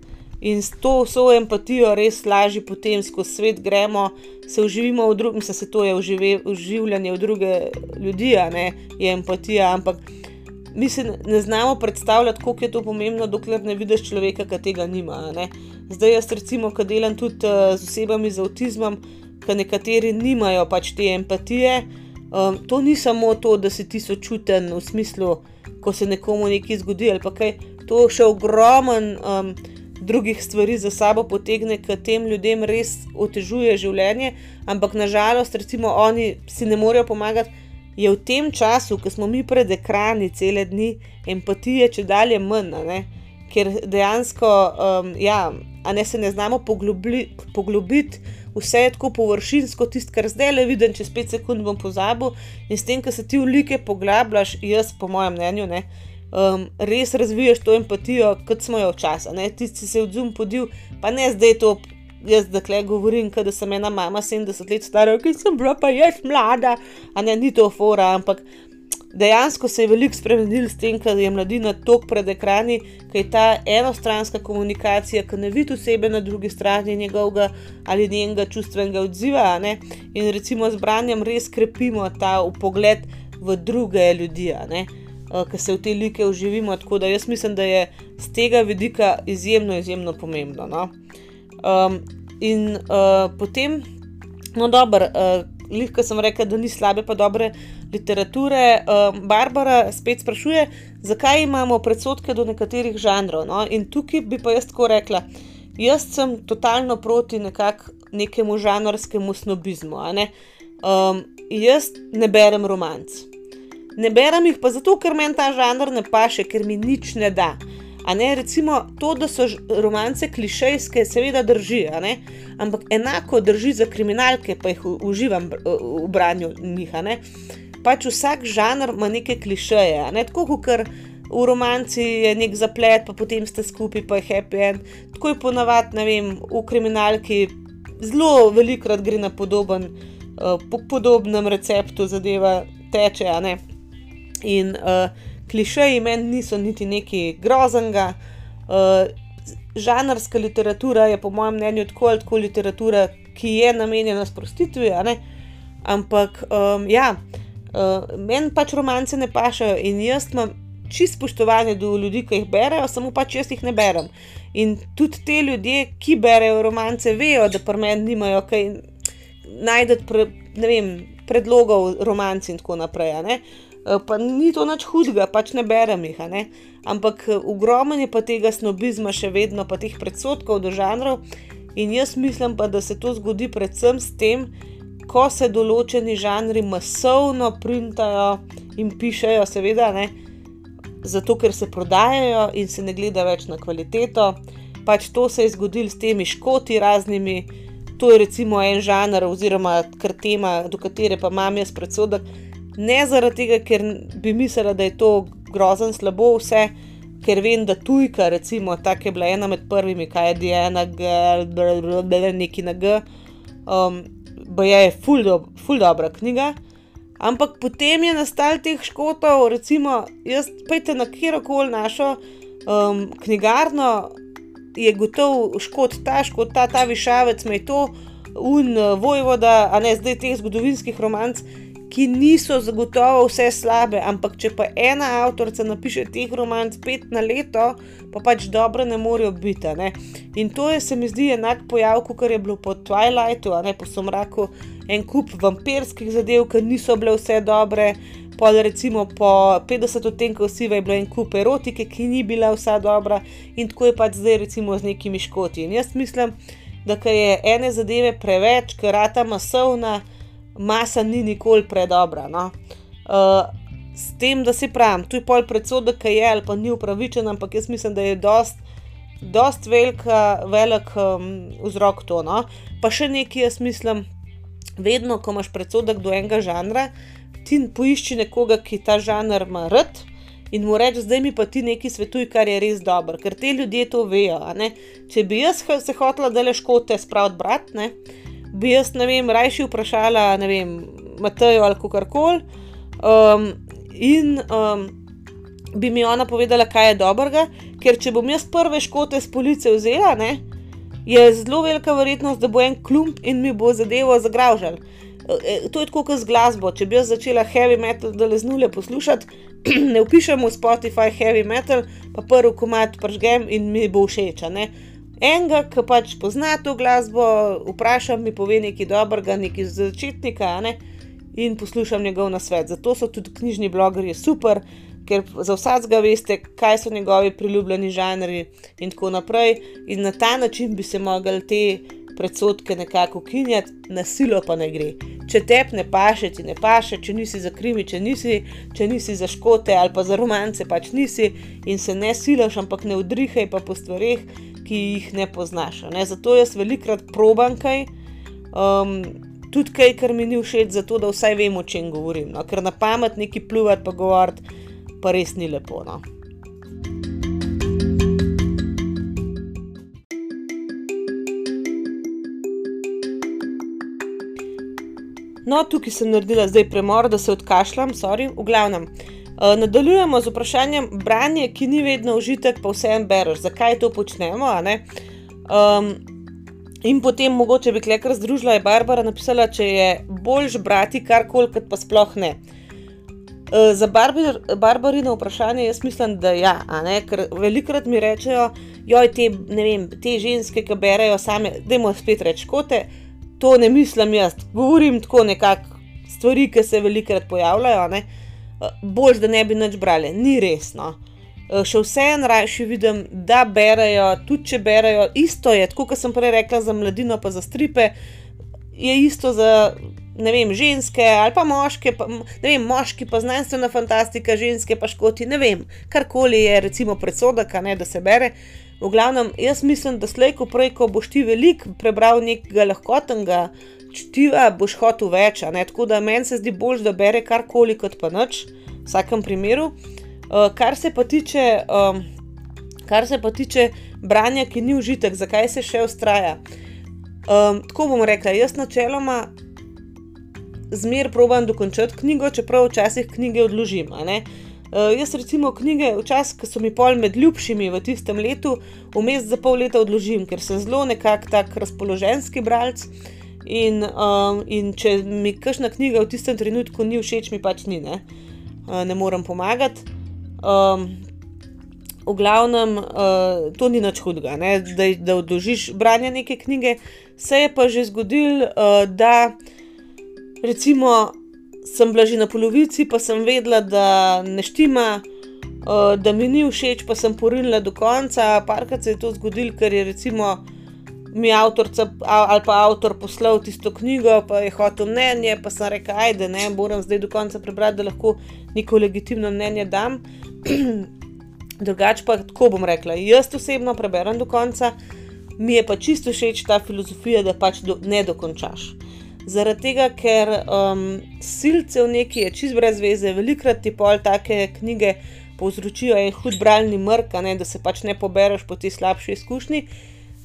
in s to vso empatijo res lažje potem skozi svet gremo, se uživimo v drugem, se to je uživanje v druge ljudi, ne je empatija, ampak mi se ne znamo predstavljati, koliko je to pomembno, dokler ne vidiš človeka, ki tega nima. Zdaj jaz recimo, ki delam tudi uh, z osebami z avtizmom, ki nekateri nimajo pač te empatije. Um, to ni samo to, da si ti sočuten v smislu, ko se nekomu nekaj zgodi ali pa kaj, to še ogromen. Um, drugih stvari za sabo potegne, ki tem ljudem res otežuje življenje, ampak nažalost, recimo, oni si ne morejo pomagati. Je v tem času, ko smo mi pred ekrani cele dni, empatije če dalje manj, ker dejansko, um, ja, a ne se ne znamo poglobiti, poglobiti vse je tako površinsko, tisto, kar zdaj le vidim, če spet sekund bom pozabil. In s tem, ko se ti v like poglabljaš, jaz, po mojem mnenju, ne, um, res razviješ to empatijo, kot smo jo včasih. Tisti se je odzum podil, pa ne zdaj to. Jaz zdaj govorim, da sem ena mama 70 let stara, ki sem bila pa jaz mlada, a ne ni to fora, ampak dejansko se je veliko spremenil s tem, da je mladina tok pred ekrani, ker je ta enostranska komunikacija, ki ne vidi osebe na drugi strani njegovega ali njenega čustvenega odziva. Ne? In recimo z branjem res krepimo ta pogled v druge ljudi, ki se v te like uživimo. Tako da jaz mislim, da je z tega vidika izjemno, izjemno pomembno. No? Um, in uh, potem, no, dobro. Uh, Lihko sem rekel, da ni slabe, pa dobre literature. Um, Barbara spet sprašuje, zakaj imamo predsotke do nekaterih žanrov. No? In tukaj bi pa jaz tako rekla, jaz sem totalno proti nekemu žanrskemu snobizmu. Ne? Um, jaz ne berem romanc. Ne berem jih pa zato, ker meni ta žanr ne paše, ker mi nič ne da. A ne, recimo to, da so romance klišejske, seveda drži, ampak enako drži za kriminalke, pa jih uživam v branju njih. Pač vsak žanr ima neke klišeje, ne? tako kot v romanci je nek zaplet, pa potem ste skupaj, pa je happy end. Tako je ponavadi, ne vem, v kriminalki zelo velikokrat gre na podoben, uh, po podobnem receptu zadeva teče. In uh, klišeji meni niso niti nekaj groznega. Uh, žanrska literatura je, po mojem mnenju, tako ali tako literatura, ki je namenjena sprostitvi. Ampak, um, ja, uh, meni pač romance ne pašajo in jaz imam čisto spoštovanje do ljudi, ki jih berejo, samo pač jaz jih ne berem. In tudi te ljudje, ki berejo romance, vejo, da pri meni nimajo kaj najdete pre, predlogov romanc in tako naprej. Eh, pa ni to nič hudega, pač ne berem jih. Ne? Ampak eh, ogromno je pa tega snobizma, še vedno pa teh predsotkov do žanrov. In jaz mislim pa, da se to zgodi predvsem s tem, ko se določeni žanri masovno printajo in pišejo, seveda, ne? zato ker se prodajajo in se ne gleda več na kvaliteto. Pač to se je zgodilo s temi škoti raznimi. To je recimo en žanr, oziroma kar tema, do katere pa imam jaz predsodek, ne zaradi tega, ker bi mislila, da je to grozno slabo, vse, ker vem, da tujka, recimo, tako je bila ena med prvimi, kaj je Diana, neki na G. Um, je ful, do, ful dobra knjiga. Ampak potem je nastal teh škotov, recimo, jaz pejte na kjerkoli našo um, knjigarno, je gotov škot ta, škot ta, ta višavec, me je to, un vojvoda, a ne zdaj teh zgodovinskih romanc ki niso zagotovo vse slabe, ampak če pa ena avtorica napiše teh romanc pet na leto, pa pač dobro ne morejo biti. Ne? In to je, se mi zdi, enak pojav, kot je bilo po Twilightu, a ne po Somraku, en kup vampirskih zadev, ki niso bile vse dobre. Pol recimo po 50 odtenkov siva je bila en kup erotike, ki ni bila vsa dobra, in tako je pač zdaj, recimo, z nekimi škoti. In jaz mislim, da je ene zadeve preveč, ker rata masovna masa ni nikoli predobra. No? Uh, s tem, da si pravim, tu je pol predsodek, ki je ali pa ni upravičen, ampak jaz mislim, da je dost, dost velika, velik um, vzrok to. No? Pa še nekaj, jaz mislim, vedno, ko imaš predsodek do enega žanra, ti poišči nekoga, ki ta žanr ima rad. In mu reči, zdaj mi pa ti nekaj svetuj, kar je res dobro, ker te ljudje to vejo. Če bi jaz se hotela, da le škote spraviti, brat, ne, bi jaz, ne vem, rajši vprašala, ne vem, Matejo ali kako koli. Um, in um, bi mi ona povedala, kaj je dobrega, ker če bom jaz prve škote z police vzela, ne, je zelo velika verjetnost, da bo en klump in mi bo zadevo zagravžal. E, to je tako kot z glasbo. Če bi jaz začela heavy metal, da le z nule poslušati, ne upišem v Spotify heavy metal, pa prvi komat pržgem in mi bo všeč enega, ki pač pozna to glasbo, vprašam, mi pove nekaj dobrega, nekaj začetnika, ne? in poslušam njegov nasvet. Zato so tudi knjižni blogerji super, ker za vsakega veste, kaj so njegovi priljubljeni žanri in tako naprej. In na ta način bi se mogli te predsotke nekako ukinjati, na silo pa ne gre. Če tep ne paše, ti ne paše, če nisi za krimi, če nisi, če nisi za škote ali pa za romance, pač nisi in se ne silaš, ampak ne udrihaj pa po stvarih, ki jih ne poznaš. Ne? Zato jaz velikrat probam kaj. Um, Tudi kaj, kar mi ni všeč, zato da vsaj vemo, o čem govorim. No? Ker na pamet neki pluvati, pa govoriti, pa res ni lepo. No? No, tukaj sem naredila zdaj premor, da se odkašljam, sorry, v glavnem. Uh, nadaljujemo z vprašanjem branja, ki ni vedno užitek, pa vseeno bereš, zakaj to počnemo. Um, in potem mogoče bi klekar združila, je Barbara napisala, če je boljš brati karkoli, kot pa sploh ne. Uh, za Barbar, Barbarino vprašanje jaz mislim, da ja, ker velikrat mi rečejo, joj, te, vem, te ženske, ki berejo same, da jim spet reč kote to ne mislim jaz, govorim tako nekako stvari, ki se velikokrat pojavljajo. Ne? Bolj, da ne bi nič brali, ni resno. Še vseeno rajši vidim, da berajo, tudi če berajo, isto je, tako kot sem prej rekla za mladino, pa za stripe, je isto za ne vem, ženske ali pa moške, pa, ne vem, moški pa znanstvena fantastika, ženske pa škoti, ne vem, karkoli je, recimo predsodek, da se bere. V glavnem, jaz mislim, da slej, ko prej, ko boš ti veliko prebral nekega lahkotnega čutiva, boš hotel več. Tako da meni se zdi bolj, da bere karkoli kot pa nič, v vsakem primeru. Uh, kar, se tiče, um, kar se pa tiče branja, ki ni užitek, zakaj se še ustraja. Um, tako bom rekla, jaz načeloma zmer probam dokončati knjigo, čeprav včasih knjige odložim. Uh, jaz recimo knjige, včasih, ki so mi pol med ljubšimi v tistem letu, vmes za pol leta odložim, ker sem zelo nekako tak razpoloženski bralec. In, um, in če mi kakšna knjiga v tistem trenutku ni všeč, mi pač ni, ne, uh, ne morem pomagati. Um, v glavnem, uh, to ni nič hudega, ne, da, da odložiš branje neke knjige. Se je pa že zgodilo, uh, da recimo sem bila že na polovici, pa sem vedela, da ne štima, uh, da mi ni všeč, pa sem porinila do konca. Parkrat se je to zgodilo, ker je recimo mi avtorica ali pa avtor poslal tisto knjigo, pa je hotel mnenje, pa sem rekla, ajde, ne, moram zdaj do konca prebrati, da lahko neko legitimno mnenje dam. Drugače pa tako bom rekla, jaz osebno preberem do konca, mi je pa čisto všeč ta filozofija, da pač do, ne dokončaš. Zaradi tega, ker um, silce v neki je čist brez veze, velikrat ti pol take knjige povzročijo en hud bralni mrk, ne, da se pač ne pobereš po ti slabši izkušnji.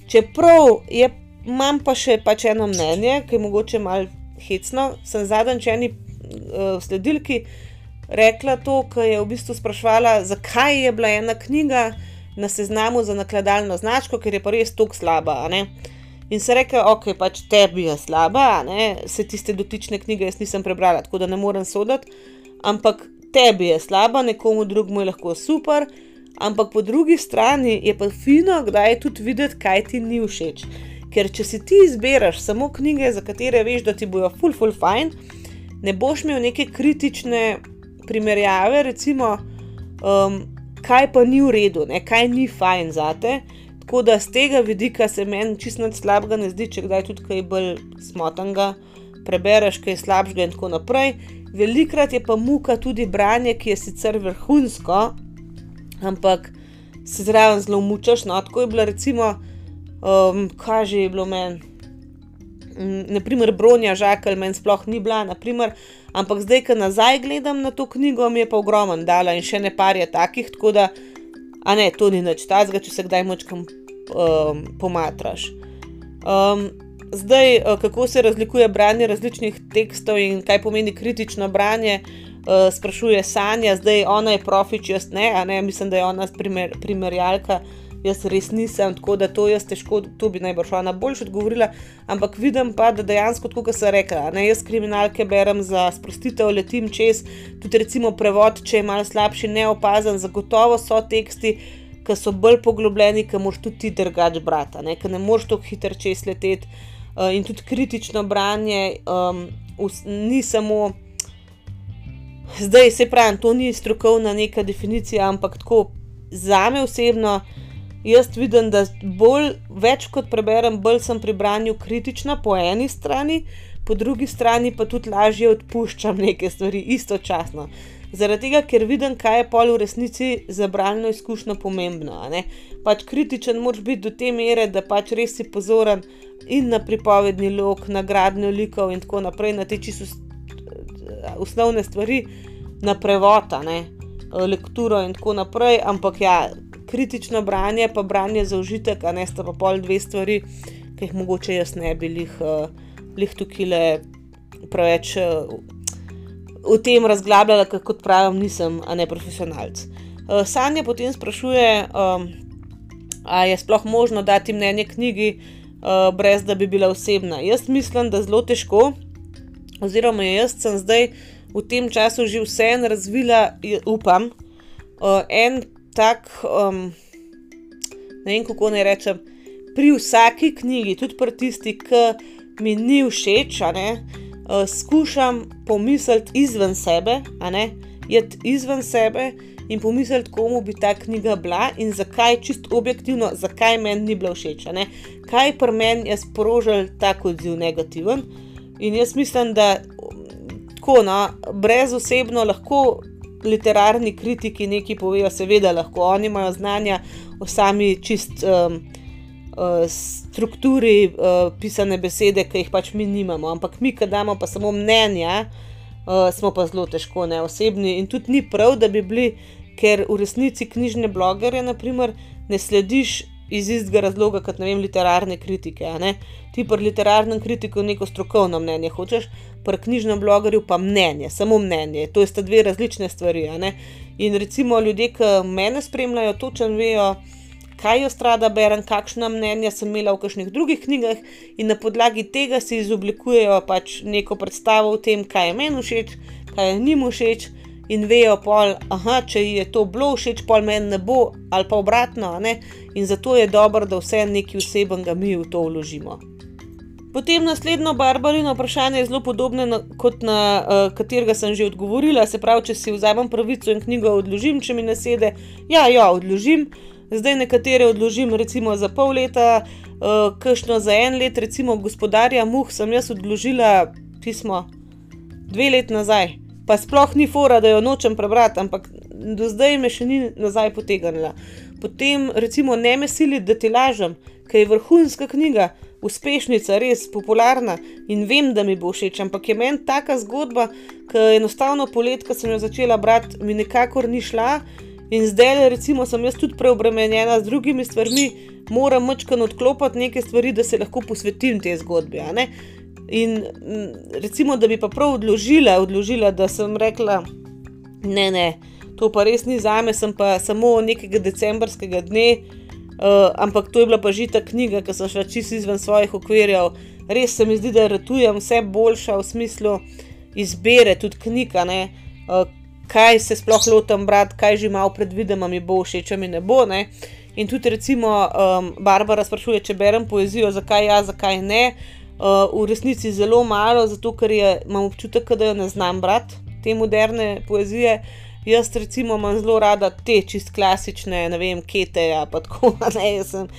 Čeprav je, imam pa še pač eno mnenje, ki je mogoče malo hecno, sem zadnjič eni uh, sledilki rekla to, ki je v bistvu sprašvala, zakaj je bila ena knjiga na seznamu za nakladalno značko, ker je pa res tako slaba. In se reče, ok, pač tebi je slaba, ne? se tiste dotične knjige jaz nisem prebrala, tako da ne morem soditi, ampak tebi je slaba, nekomu drugemu je lahko super. Ampak po drugi strani je pa fino, kdaj je tudi videti, kaj ti ni všeč. Ker če si ti izbereš samo knjige, za katere veš, da ti bojo full, full fine, ne boš imel neke kritične primerjave, recimo, um, kaj pa ni v redu, ne? kaj ni fine za te. Tako da z tega vidika se meni čisto slabega ne zdi, če kdaj tudi kaj bolj smotanga prebereš, kaj slabšega in tako naprej. Velikrat je pa muka tudi branje, ki je sicer vrhunsko, ampak se zraven zelo mučaš. No, tako je bilo, recimo, um, kaj že je bilo meni. Mm, naprimer, Bronja Žakelj meni sploh ni bila, naprimer, ampak zdaj, ko nazaj gledam na to knjigo, mi je pa ogromen dala in še ne par je takih, tako da, a ne, to ni nič tazga, če se kdaj močkam um, pomatraš. Um, zdaj, uh, kako se razlikuje branje različnih tekstov in kaj pomeni kritično branje, uh, sprašuje Sanja, zdaj ona je profič, jaz ne, a ne, mislim, da je ona primer, primerjalka. Jaz res nisem, tako da to jaz težko, to bi najbrž ona boljš odgovorila, ampak vidim pa, da dejansko, kot sem rekla, ne, jaz kriminalke berem za sprostitev, letim čez, tudi recimo prevod, če je malo slabši, neopazen, zagotovo so teksti, ki so bolj poglobljeni, ki moš tudi ti drugač brati, ne? ne moš tako hitro čez leteti. Uh, in tudi kritično branje um, us, ni samo. Zdaj se pravi, to ni strokovna neka definicija, ampak tako za me osebno, jaz vidim, da bolj, več kot preberem, bolj sem pri branju kritična po eni strani, po drugi strani pa tudi lažje odpuščam neke stvari istočasno. Zaradi tega, ker vidim, kaj je pol v resnici za bralno izkušnjo pomembno. Pač kritičen moraš biti do te mere, da pač res si pozoren in na pripovedni lok, na gradnjo likov in tako naprej, na te čisto osnovne stvari, na prevota, ne, lekturo in tako naprej. Ampak ja, kritično branje, pa branje za užitek, a ne sta pa pol dve stvari, ki jih mogoče jaz ne bi jih, jih tukaj preveč. V tem razglabljala, kot pravim, nisem, a ne profesionalc. Uh, Sanja potem sprašuje, ali je sploh možno dati mnenje knjigi, brez da bi bila osebna. Jaz mislim, da zelo težko, oziroma jaz sem zdaj v tem času že vseeno razvila, upam, en tak, um, ne vem kako naj rečem, pri vsaki knjigi, tudi pri tisti, ki mi ni všeč, ne, uh, skušam pomisliti izven sebe, jeti izven sebe in pomisliti, komu bi ta knjiga bila in zakaj, čist objektivno, zakaj meni ni bila všeč. Kaj pri meni je sprožil tako odziv negativen. In jaz mislim, da tako, no, brez osebno lahko literarni kritiki nekaj povejo, seveda lahko oni imajo znanja o sami čist. Um, Strukturi uh, pisane besede, ki jih pač mi nimamo, ampak mi, ki damo pa samo mnenja, uh, smo pa zelo težko neosebni. In tudi ni prav, da bi bili, ker v resnici knjižne blogerje, naprimer, ne slediš iz istega razloga kot vem, literarne kritike. Ti pri literarnem kritiku neko strokovno mnenje hočeš, pri knjižnem blogerju pa mnenje, samo mnenje. To sta dve različne stvari. In recimo ljudje, ki mene spremljajo, točno vejo, kaj jaz rada berem, kakšna mnenja sem imela v kakšnih drugih knjigah, in na podlagi tega si izoblikujejo pač neko predstavo o tem, kaj je meni všeč, kaj je njim všeč in vejo, pol, aha, če je to bilo všeč, pol meni ne bo, ali pa obratno. In zato je dobro, da vse nekaj vsebnega mi v to vložimo. Potem naslednjo barbarino vprašanje je zelo podobno na, kot na uh, katerega sem že odgovorila. Se pravi, če si vzamem pravico in knjigo odložim, če mi ne sede, ja, ja, odložim. Zdaj nekatere odložim, recimo za pol leta, uh, kakšno za en let, recimo gospodarja Muh, sem jaz odložila pismo dve leti nazaj pa sploh ni fora, da jo nočem prebrati, ampak do zdaj me še ni nazaj potegnila. Potem, recimo, ne me sili, da ti lažem, ker je vrhunska knjiga, uspešnica, res popularna in vem, da mi bo všeč. Ampak je meni taka zgodba, ki enostavno polet, ko sem jo začela brati, mi nikakor ni šla. In zdaj, recimo, sem jaz tudi preobremenjena z drugimi stvarmi, moram močkano odklopiti neke stvari, da se lahko posvetim te zgodbi. In recimo, da bi pa prav odložila, odložila, da sem rekla, ne, ne, to pa res ni za me, sem pa samo nekega decembrskega dne, uh, ampak to je bila pa že ta knjiga, ki sem šla čisto izven svojih okvirjev. Res se mi zdi, da ratujem vse boljša v smislu izbire tudi knjiga, uh, kaj se sploh lotam brati, kaj že malo predvidem, mi bo všeč, mi ne bo. Ne? In tudi, recimo, um, Barbara sprašuje, če berem poezijo, zakaj ja, zakaj ne. Uh, v resnici zelo malo, zato ker je, imam občutek, da jo ne znam brati, te moderne poezije. Jaz, recimo, imam zelo rada te čist klasične, ne vem, kete, ja, pa tako, ne, jaz sem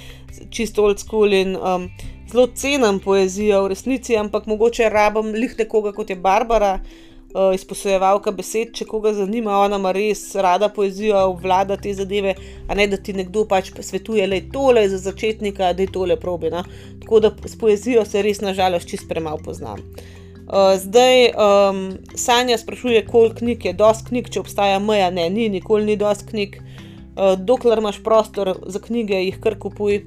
čist old school in um, zelo cenim poezijo v resnici, ampak mogoče rabim lih nekoga kot je Barbara, uh, izposojevalka besed, če koga zanima, ona ima res rada poezijo, obvlada te zadeve, a ne da ti nekdo pač svetuje, da je tole za začetnika, da je tole probi. No? Tako da s poezijo se res nažalost čist premalo poznam. Zdaj um, Sanja sprašuje, koliko knjig je dosti knjig, če obstaja meja, ne, ni, nikoli ni dosti knjig. Uh, dokler imaš prostor za knjige, jih kar kupuj,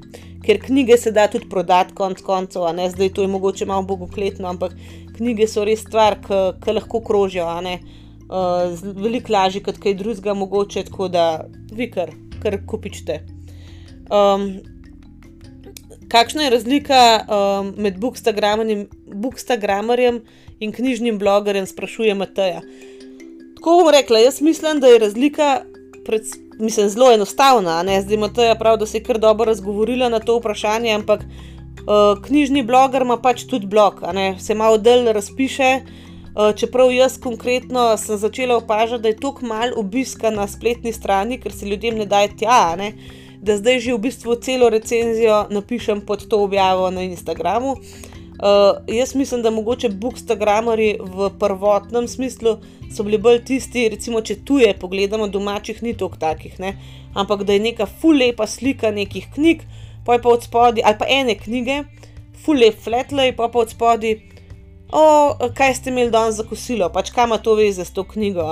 ker knjige se da tudi prodati, konc koncev, ne zdaj to je mogoče malo bogokletno, ampak knjige so res stvar, ki lahko krožijo, uh, veliko lažje kot kaj drugega, mogoče tako da vi kar, kar kupičte. Um, kakšna je razlika um, med bookstagramerjem in knjižnim blogerjem, sprašuje Mateja. Tako bom rekla, jaz mislim, da je razlika. Pred, mislim, zelo enostavna, zdaj ima to prav, da se je kar dobro razgovorila na to vprašanje, ampak Uh, knjižni bloger ima pač tudi blog, se malo del razpiše, čeprav jaz konkretno sem začela opažati, da je tako malo obiska na spletni strani, ker se ljudem ne da tja, ne? Da zdaj že v bistvu celo recenzijo napišem pod to objavo na Instagramu. Uh, jaz mislim, da mogoče bookstagramari v prvotnem smislu so bili bolj tisti, recimo, če tuje pogledamo, domačih ni toliko takih, ne? ampak da je neka full lepa slika nekih knjig, pa je pa od spodaj, ali pa ene knjige, full lep flatlay, pa pa od spodaj, o, kaj ste imeli danes za kosilo, pač kam ima to veze s to knjigo.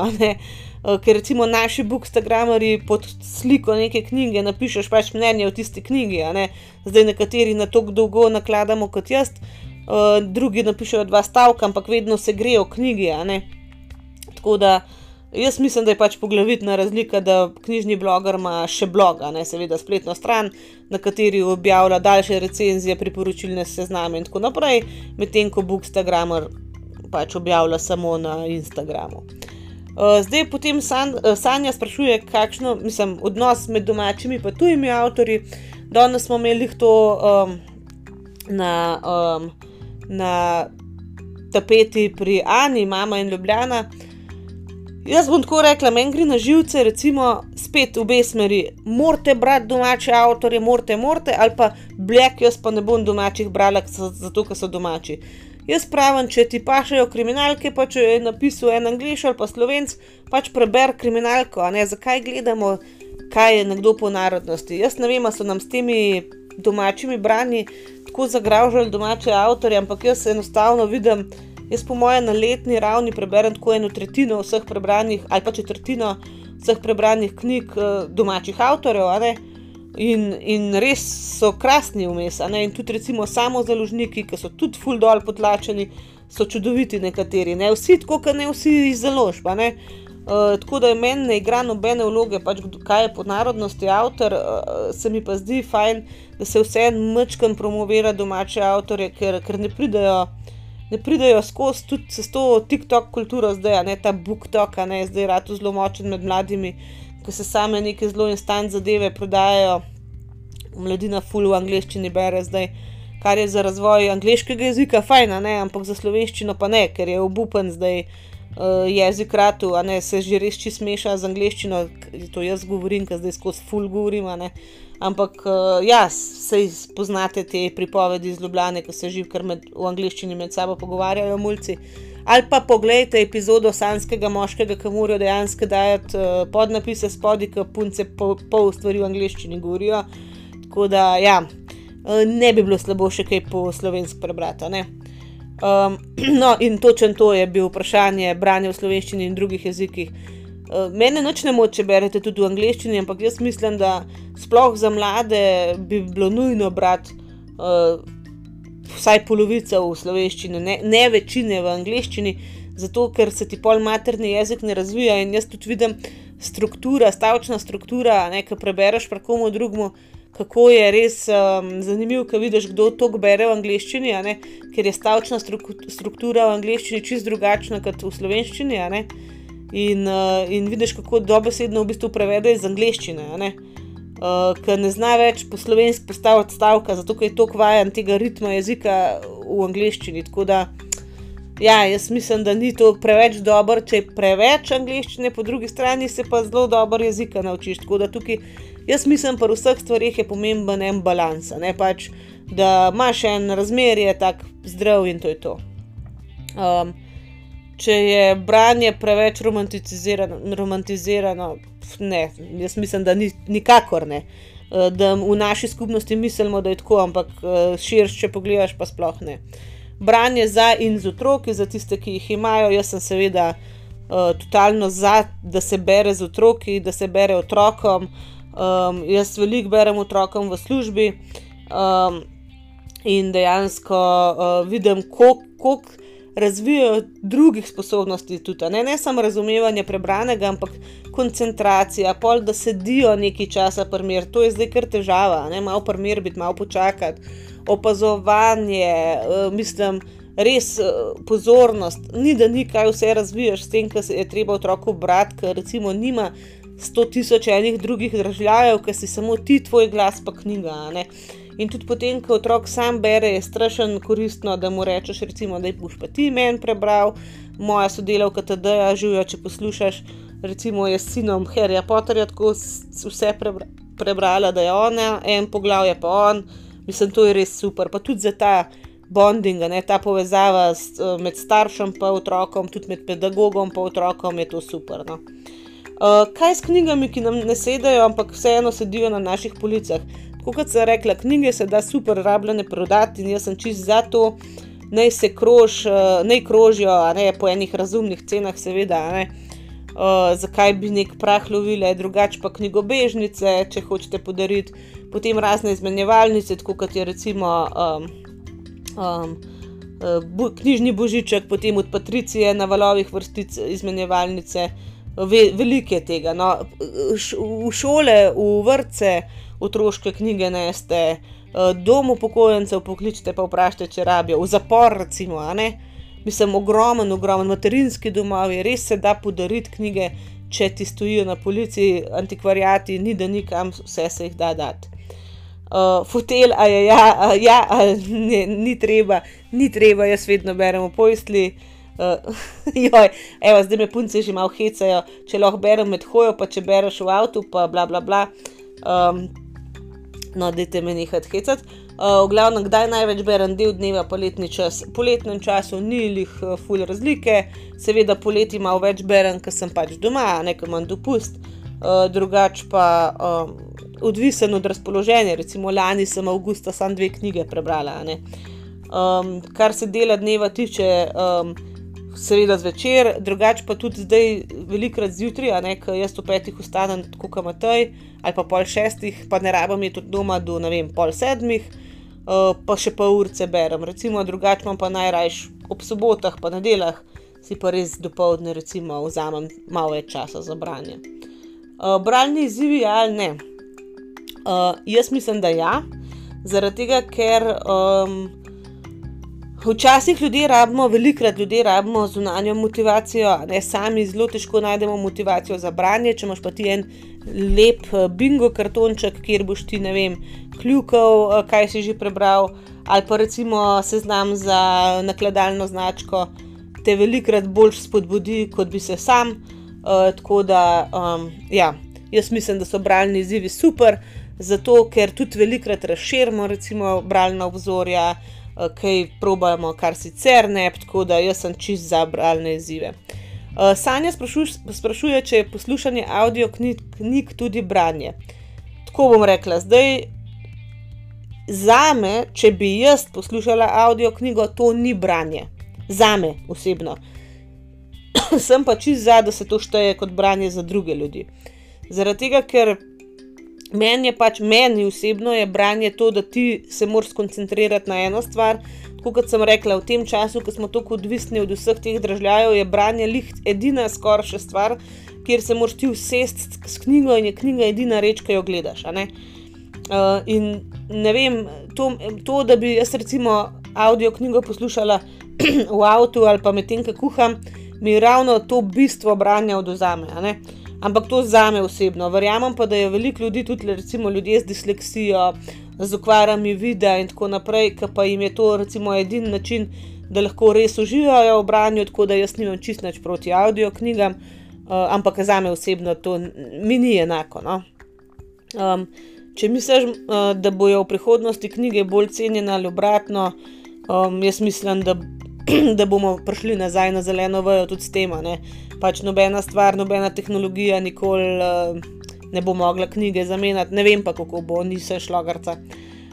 Ker recimo naši bookstagramari pod sliko neke knjige napišeš pač mnenje o tisti knjigi, zdaj nekateri na to dolgo nakladamo kot jaz, drugi napišejo dva stavka, ampak vedno se grejo knjigi. Tako da Jaz mislim, da je pač poglavitna razlika, da knjižni bloger ima še bloga, ne seveda spletno stran, na kateri objavlja daljše recenzije, priporočilne sezname in tako naprej, medtem ko Bookstagramer pač objavlja samo na Instagramu. Uh, zdaj, potem san, uh, Sanja sprašuje, kakšno je odnos med domačimi in tujimi avtorji. Danes smo imeli to um, na, um, na tapeti pri Ani, mama in Ljubljana. Jaz bom tako rekla, meni gre na živce, recimo, spet v obe smeri. Morate brati domače avtorje, morate, morate, ali pa blek, jaz pa ne bom domačih brala, zato ker so domači. Jaz pravim, če ti pašajo kriminalke, pa če je napisal en angliš ali pa slovenc, pač preber kriminalko, a ne zakaj gledamo, kaj je nekdo po narodnosti. Jaz ne vem, so nam s temi domačimi branji tako zagražali domače avtorje, ampak jaz enostavno vidim. Jaz, po mojem, na letni ravni preberem tako eno tretjino vseh prebranih, ali pa četrtino vseh prebranih knjig uh, domačih avtorjev, in, in res so krasni vmes. In tudi, recimo, samo založniki, ki so tudi full dol potlačeni, so čudoviti nekateri, ne vsi, tako kot ne vsi iz založb. Uh, tako da meni ne igra nobene vloge, pač kaj je po narodnosti avtor, uh, se mi pa zdi fajn, da se vseeno mečkam promovira domače avtorje, ker, ker ne pridajo ne pridejo skozi tudi s to TikTok kulturo, zdaj ne ta BookTok, ne zdaj rado zelo močen med mladimi, ki se same neke zelo instant zadeve prodajajo. Mladina full v angleščini bere zdaj, kar je za razvoj angliškega jezika fajn, ampak za slovenščino pa ne, ker je obupen zdaj. Uh, jezik ratu, a ne se že res čisto smeša z angliščino, to jaz govorim, ker zdaj skozi full govorim. Ampak, uh, ja, se poznate te pripovedi iz Ljubljana, ko se že kar med, v angliščini med sabo pogovarjajo mulci. Ali pa pogledajte epizodo Sanskega moškega, ki morajo dejansko dajati uh, podnapise spodaj, ki punce pol, pol stvari v angliščini govorijo. Tako da, ja, uh, ne bi bilo slabo še kaj po slovenski prebrati. Um, no, in točno to je bilo vprašanje branja v slovenščini in drugih jezikih. Uh, mene noč ne moče berete tudi v angleščini, ampak jaz mislim, da sploh za mlade bi bilo nujno brati uh, vsaj polovico v slovenščini, ne, ne večine v angleščini, zato ker se ti pol materni jezik ne razvija in jaz tudi vidim struktura, stavčna struktura, nekaj prebereš pri komu drugmu. Kako je res um, zanimivo, ko vidiš, kdo to bere v angleščini, ker je stavčna struktura v angleščini čist drugačna kot v slovenščini. In, uh, in vidiš, kako dobesedno v bistvu prevede iz angleščine, uh, eh, ker ne zna več po slovenski postaviti stavka, zato je to kvajan tega ritma jezika v angleščini. Tako da, ja, jaz mislim, da ni to preveč dobro, če je preveč angleščine, po drugi strani se pa zelo dobro jezika naučiš. Tako da tukaj, jaz mislim, v vseh stvarih je pomemben en balans, ne pač, da imaš en razmerje, tako zdrav in to je to. Um, če je branje preveč romantizirano, romantizirano ne, jaz mislim, da ni, nikakor ne. Eh, da v naši skupnosti mislimo, da je tako, ampak eh, širše, če pogledaš, pa sploh ne. Branje za in z otroki, za tiste, ki jih imajo, jaz sem seveda uh, totalno za, da se bere z otroki, da se bere otrokom. Um, jaz veliko berem otrokom v službi um, in dejansko uh, vidim, koliko razvijajo drugih sposobnosti, tudi ne, ne samo razumevanje prebranega, ampak koncentracija, pol, da sedijo nekaj časa, primer. to je zdaj kar težava, ne malo primer biti, malo počakati, opazovanje, uh, mislim. Res pozornost, ni da ni kaj vse razvijaš, s tem, kar se je treba otroku brati, ker recimo nima sto tisoč enih drugih državljanov, ker si samo ti, tvoj glas, pa knjiga. In tudi potem, ko otrok sam bere, je strašno koristno, da mu rečeš, recimo, da je boš pa ti meni prebral, moja sodelavka TD-ja živijo, če poslušaš. Recimo, jaz s sinom Harryja Potterja tako vse prebra prebrala, da je ona, en poglavje pa on, mislim, to je res super. Pa tudi za ta bonding, ne, ta povezava s, med staršem in otrokom, tudi med pedagogom in otrokom je to super. No. Uh, kaj s knjigami, ki nam ne sedajo, ampak vseeno sedijo na naših policah? Kot sem rekla, knjige se da super rabljene prodati in jaz sem čist za to, naj se krož, uh, naj krožijo, ne po enih razumnih cenah, seveda. Uh, zakaj bi nek prah lovile, drugače pa knjigobežnice, če hočete podariti, potem razne izmenjevalnice, kot je recimo um, um, uh, knjižni božiček, potem od Patricije na valovih vrstic izmenjevalnice, ve, velike tega. No, v šole, v vrtce, otroške knjige neste, uh, dom upokojencev pokličite, pa vprašajte, če rabijo, v zapor, recimo, a ne. Mislim, ogromen, ogromen materinski domovi, res se da podariti knjige, če ti stojijo na policiji, antikvariati, ni da nikam, vse se jih da dati. Uh, fotel, a je ja, a, ja a ne, ni treba, ni treba, jaz vedno berem v pojstli. Uh, joj, evo, zdaj me punce že malo hecajo, če lahko berem med hojo, pa če bereš v avtu, pa bla bla bla. Um, no, dajte me nekaj hecati. Uh, v glavnem, kdaj največ berem del dneva, poletni čas. V poletnem času ni jih uh, fulj razlike, seveda poleti malo več berem, ker sem pač doma, nekaj manj dopust, uh, drugače pa um, odvisen od razpoloženja. Recimo lani sem avgusta samo dve knjige prebrala. Um, kar se dela dneva tiče, um, seveda zvečer, drugače pa tudi zdaj, velikrat zjutraj, ker jaz v petih ustanem, tako kot Matej, ali pa pol šestih, pa ne rabim je tudi doma do ne vem, pol sedmih. Eh, pa še pa urce berem, recimo drugače imam pa najrajš ob sobotah, pa nedeljah, si pa res dopoledne, recimo, vzamem malo več časa za branje. Uh, bralni izzivi ali ne? Uh, jaz mislim, da ja, zaradi tega, ker um, včasih ljudje rabimo, velikrat ljudje rabimo zunanjo motivacijo, ne sami zelo težko najdemo motivacijo za branje. Če imaš pa ti en lep bingo kartonček, kjer boš ti, ne vem, kljukov, eh, kaj si že prebral, ali pa recimo seznam za nakladalno značko, te velikrat bolj spodbudi, kot bi se sam. Uh, tako da, um, ja, jaz mislim, da so bralni izzivi super, zato ker tudi velikrat razširimo, recimo, bralna obzorja, kaj probujemo, kar sicer ne, tako da jaz sem čist za bralne izzive. Uh, Sanja sprašuje, sprašuje, če je poslušanje avdio knjig, knjig tudi branje. Tako bom rekla, zdaj za me, če bi jaz poslušala avdio knjigo, to ni branje. Za me osebno. Sem pa čist za, da se to šteje kot branje za druge ljudi. Zaradi tega, ker meni je pač, meni osebno je branje to, da ti se moraš skoncentrirati na eno stvar. Tako kot sem rekla, v tem času, ko smo tako odvisni od vseh teh državljanov, je branje lih edina skoraj še stvar, kjer se moraš ti usesti s knjigo in je knjiga edina reč, ki jo gledaš. Uh, in ne vem, to, to, da bi jaz recimo avdio knjigo poslušala v avtu ali pa medtem, ko kuham, mi ravno to bistvo branja oduzame. Ampak to za me osebno. Verjamem pa, da je veliko ljudi, tudi recimo ljudje z disleksijo, z okvarami vida in tako naprej, ki pa jim je to recimo edini način, da lahko res uživajo v branju, tako da jaz nimam čist nič proti avdio knjigam, uh, ampak za me osebno to mi ni enako. No? Um, Če misliš, uh, da bojo v prihodnosti knjige bolj cenjene ali obratno, um, jaz mislim, da, da bomo prišli nazaj na zeleno vrjo tudi s tem. Pač nobena stvar, nobena tehnologija nikoli uh, ne bo mogla knjige zamenjati, ne vem pa kako bo, nisem šlogarca.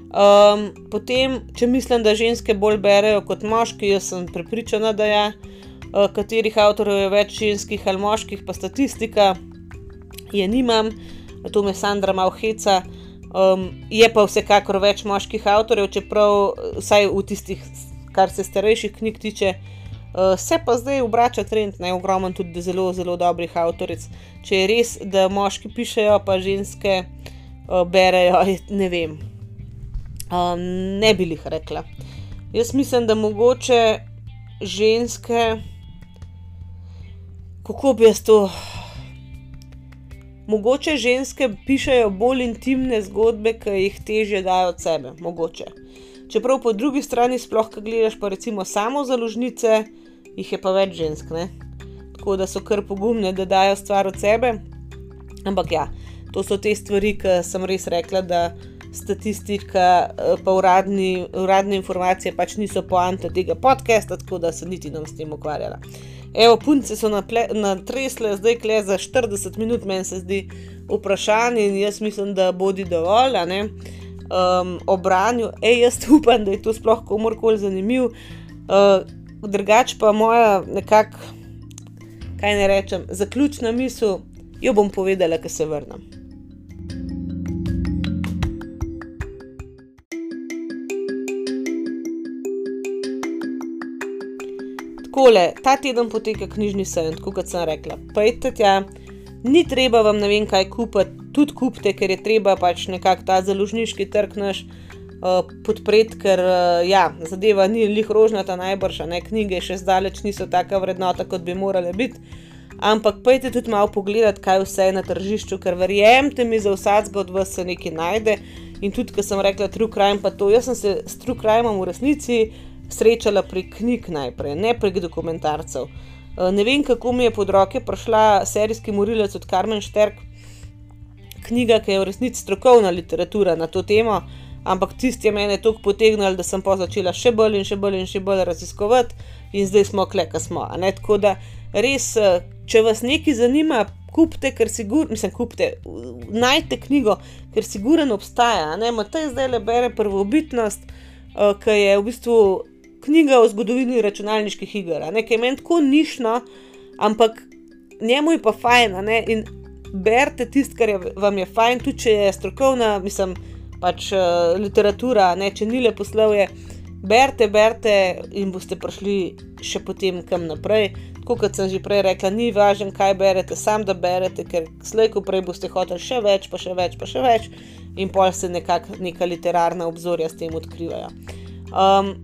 Um, potem, če mislim, da ženske bolj berejo kot moški, jaz sem prepričana, da je, uh, katerih avtorjev je več ženskih ali moških, pa statistika je nimam, to me Sandra malo heca. Um, je pa vsekakor več moških avtorjev, čeprav vsaj v tistih, kar se starejših knjig tiče, uh, se pa zdaj obrača trend, ne ogromno tudi zelo, zelo dobrih avtoric. Če je res, da moški pišejo, pa ženske uh, berejo, ne vem. Um, ne bi jih rekla. Jaz mislim, da mogoče ženske, kako bi jaz to mogoče ženske pišejo bolj intimne zgodbe, ki jih težje dajo od sebe, mogoče. Čeprav po drugi strani, sploh, ko gledaš pa recimo samo založnice, jih je pa več žensk, ne? tako da so kar pogumne, da dajo stvar od sebe. Ampak ja, to so te stvari, ki sem res rekla, da statistika, eh, pa uradni, uradne informacije pač niso poanta tega podcasta, tako da se niti nam s tem ukvarjala. Evo, punce so natresle, zdaj kle za 40 minut, meni se zdi vprašanje in jaz mislim, da bodi dovolj. Um, o branju, ej, jaz upam, da je to sploh komorkoli zanimiv. Uh, drugač pa moja nekako, kaj ne rečem, zaključna misel, jo bom povedala, ko se vrnem. Takole, ta teden poteka knjižni sejem, kot sem rekla. Pojdite tja, ni treba vam ne vem kaj kupiti, tudi kupite, ker je treba pač nekako ta založniški trg naš uh, podpreti, ker uh, ja, zadeva ni lih rožnata najbrž, ne knjige še zdaleč niso taka vrednota, kot bi morale biti. Ampak pojdite tudi malo pogledati, kaj vse je na tržišču, ker verjemite mi, za vsakega od vas se nekaj najde. In tudi, ko sem rekla, true crime, pa to, jaz sem se s true crime v resnici srečala prek knjig najprej, ne prek dokumentarcev. Eh, ne vem, kako mi je pod roke prišla serijski morilec od Karmen Šterk, knjiga, ki je v resnici strokovna literatura na to temo, ampak tisti je mene toliko potegnil, da sem pa začela še bolj in še bolj in še bolj raziskovati, in zdaj smo kleka smo. Tako da res, eh, če vas nekaj zanima, kupite, ker si gur, mislim, kupite, najte knjigo, ker si guren obstaja. Ne, Matej zdaj le bere prvobitnost, uh, ki je v bistvu knjiga o zgodovini računalniških iger, nekaj meni tako nišno, ampak njemu je pa fajn. In berite tisto, kar je, vam je fajn, tudi če je strokovna, mislim, pač uh, literatura, ne, če ni lepo slovje. Berite, berite in boste prišli še potem kam naprej. Tako kot sem že prej rekla, ni važno, kaj berete, sam da berete, ker slejko prej boste hoteli še več, pa še več, pa še več, in pol se nekako neka literarna obzorja s tem odkrivajo. Um,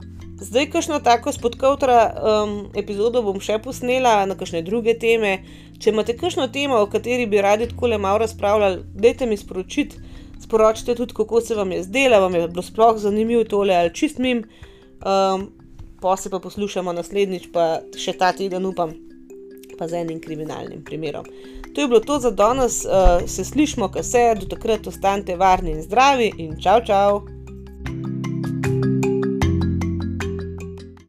Zdaj, kakšno tako spodkovtra um, epizodo bom še posnela na kakšne druge teme. Če imate kakšno temo, o kateri bi radi tako le malo razpravljali, dajte mi sporočiti, sporočite tudi, kako se vam je zdelo, vam je bilo sploh zanimivo tole ali čist mim. Um, pa se pa poslušamo naslednjič, pa še ta teden upam, pa z enim kriminalnim primerom. To je bilo to za danes, uh, se slišmo, kar se, do takrat ostanite varni in zdravi in čau, čau!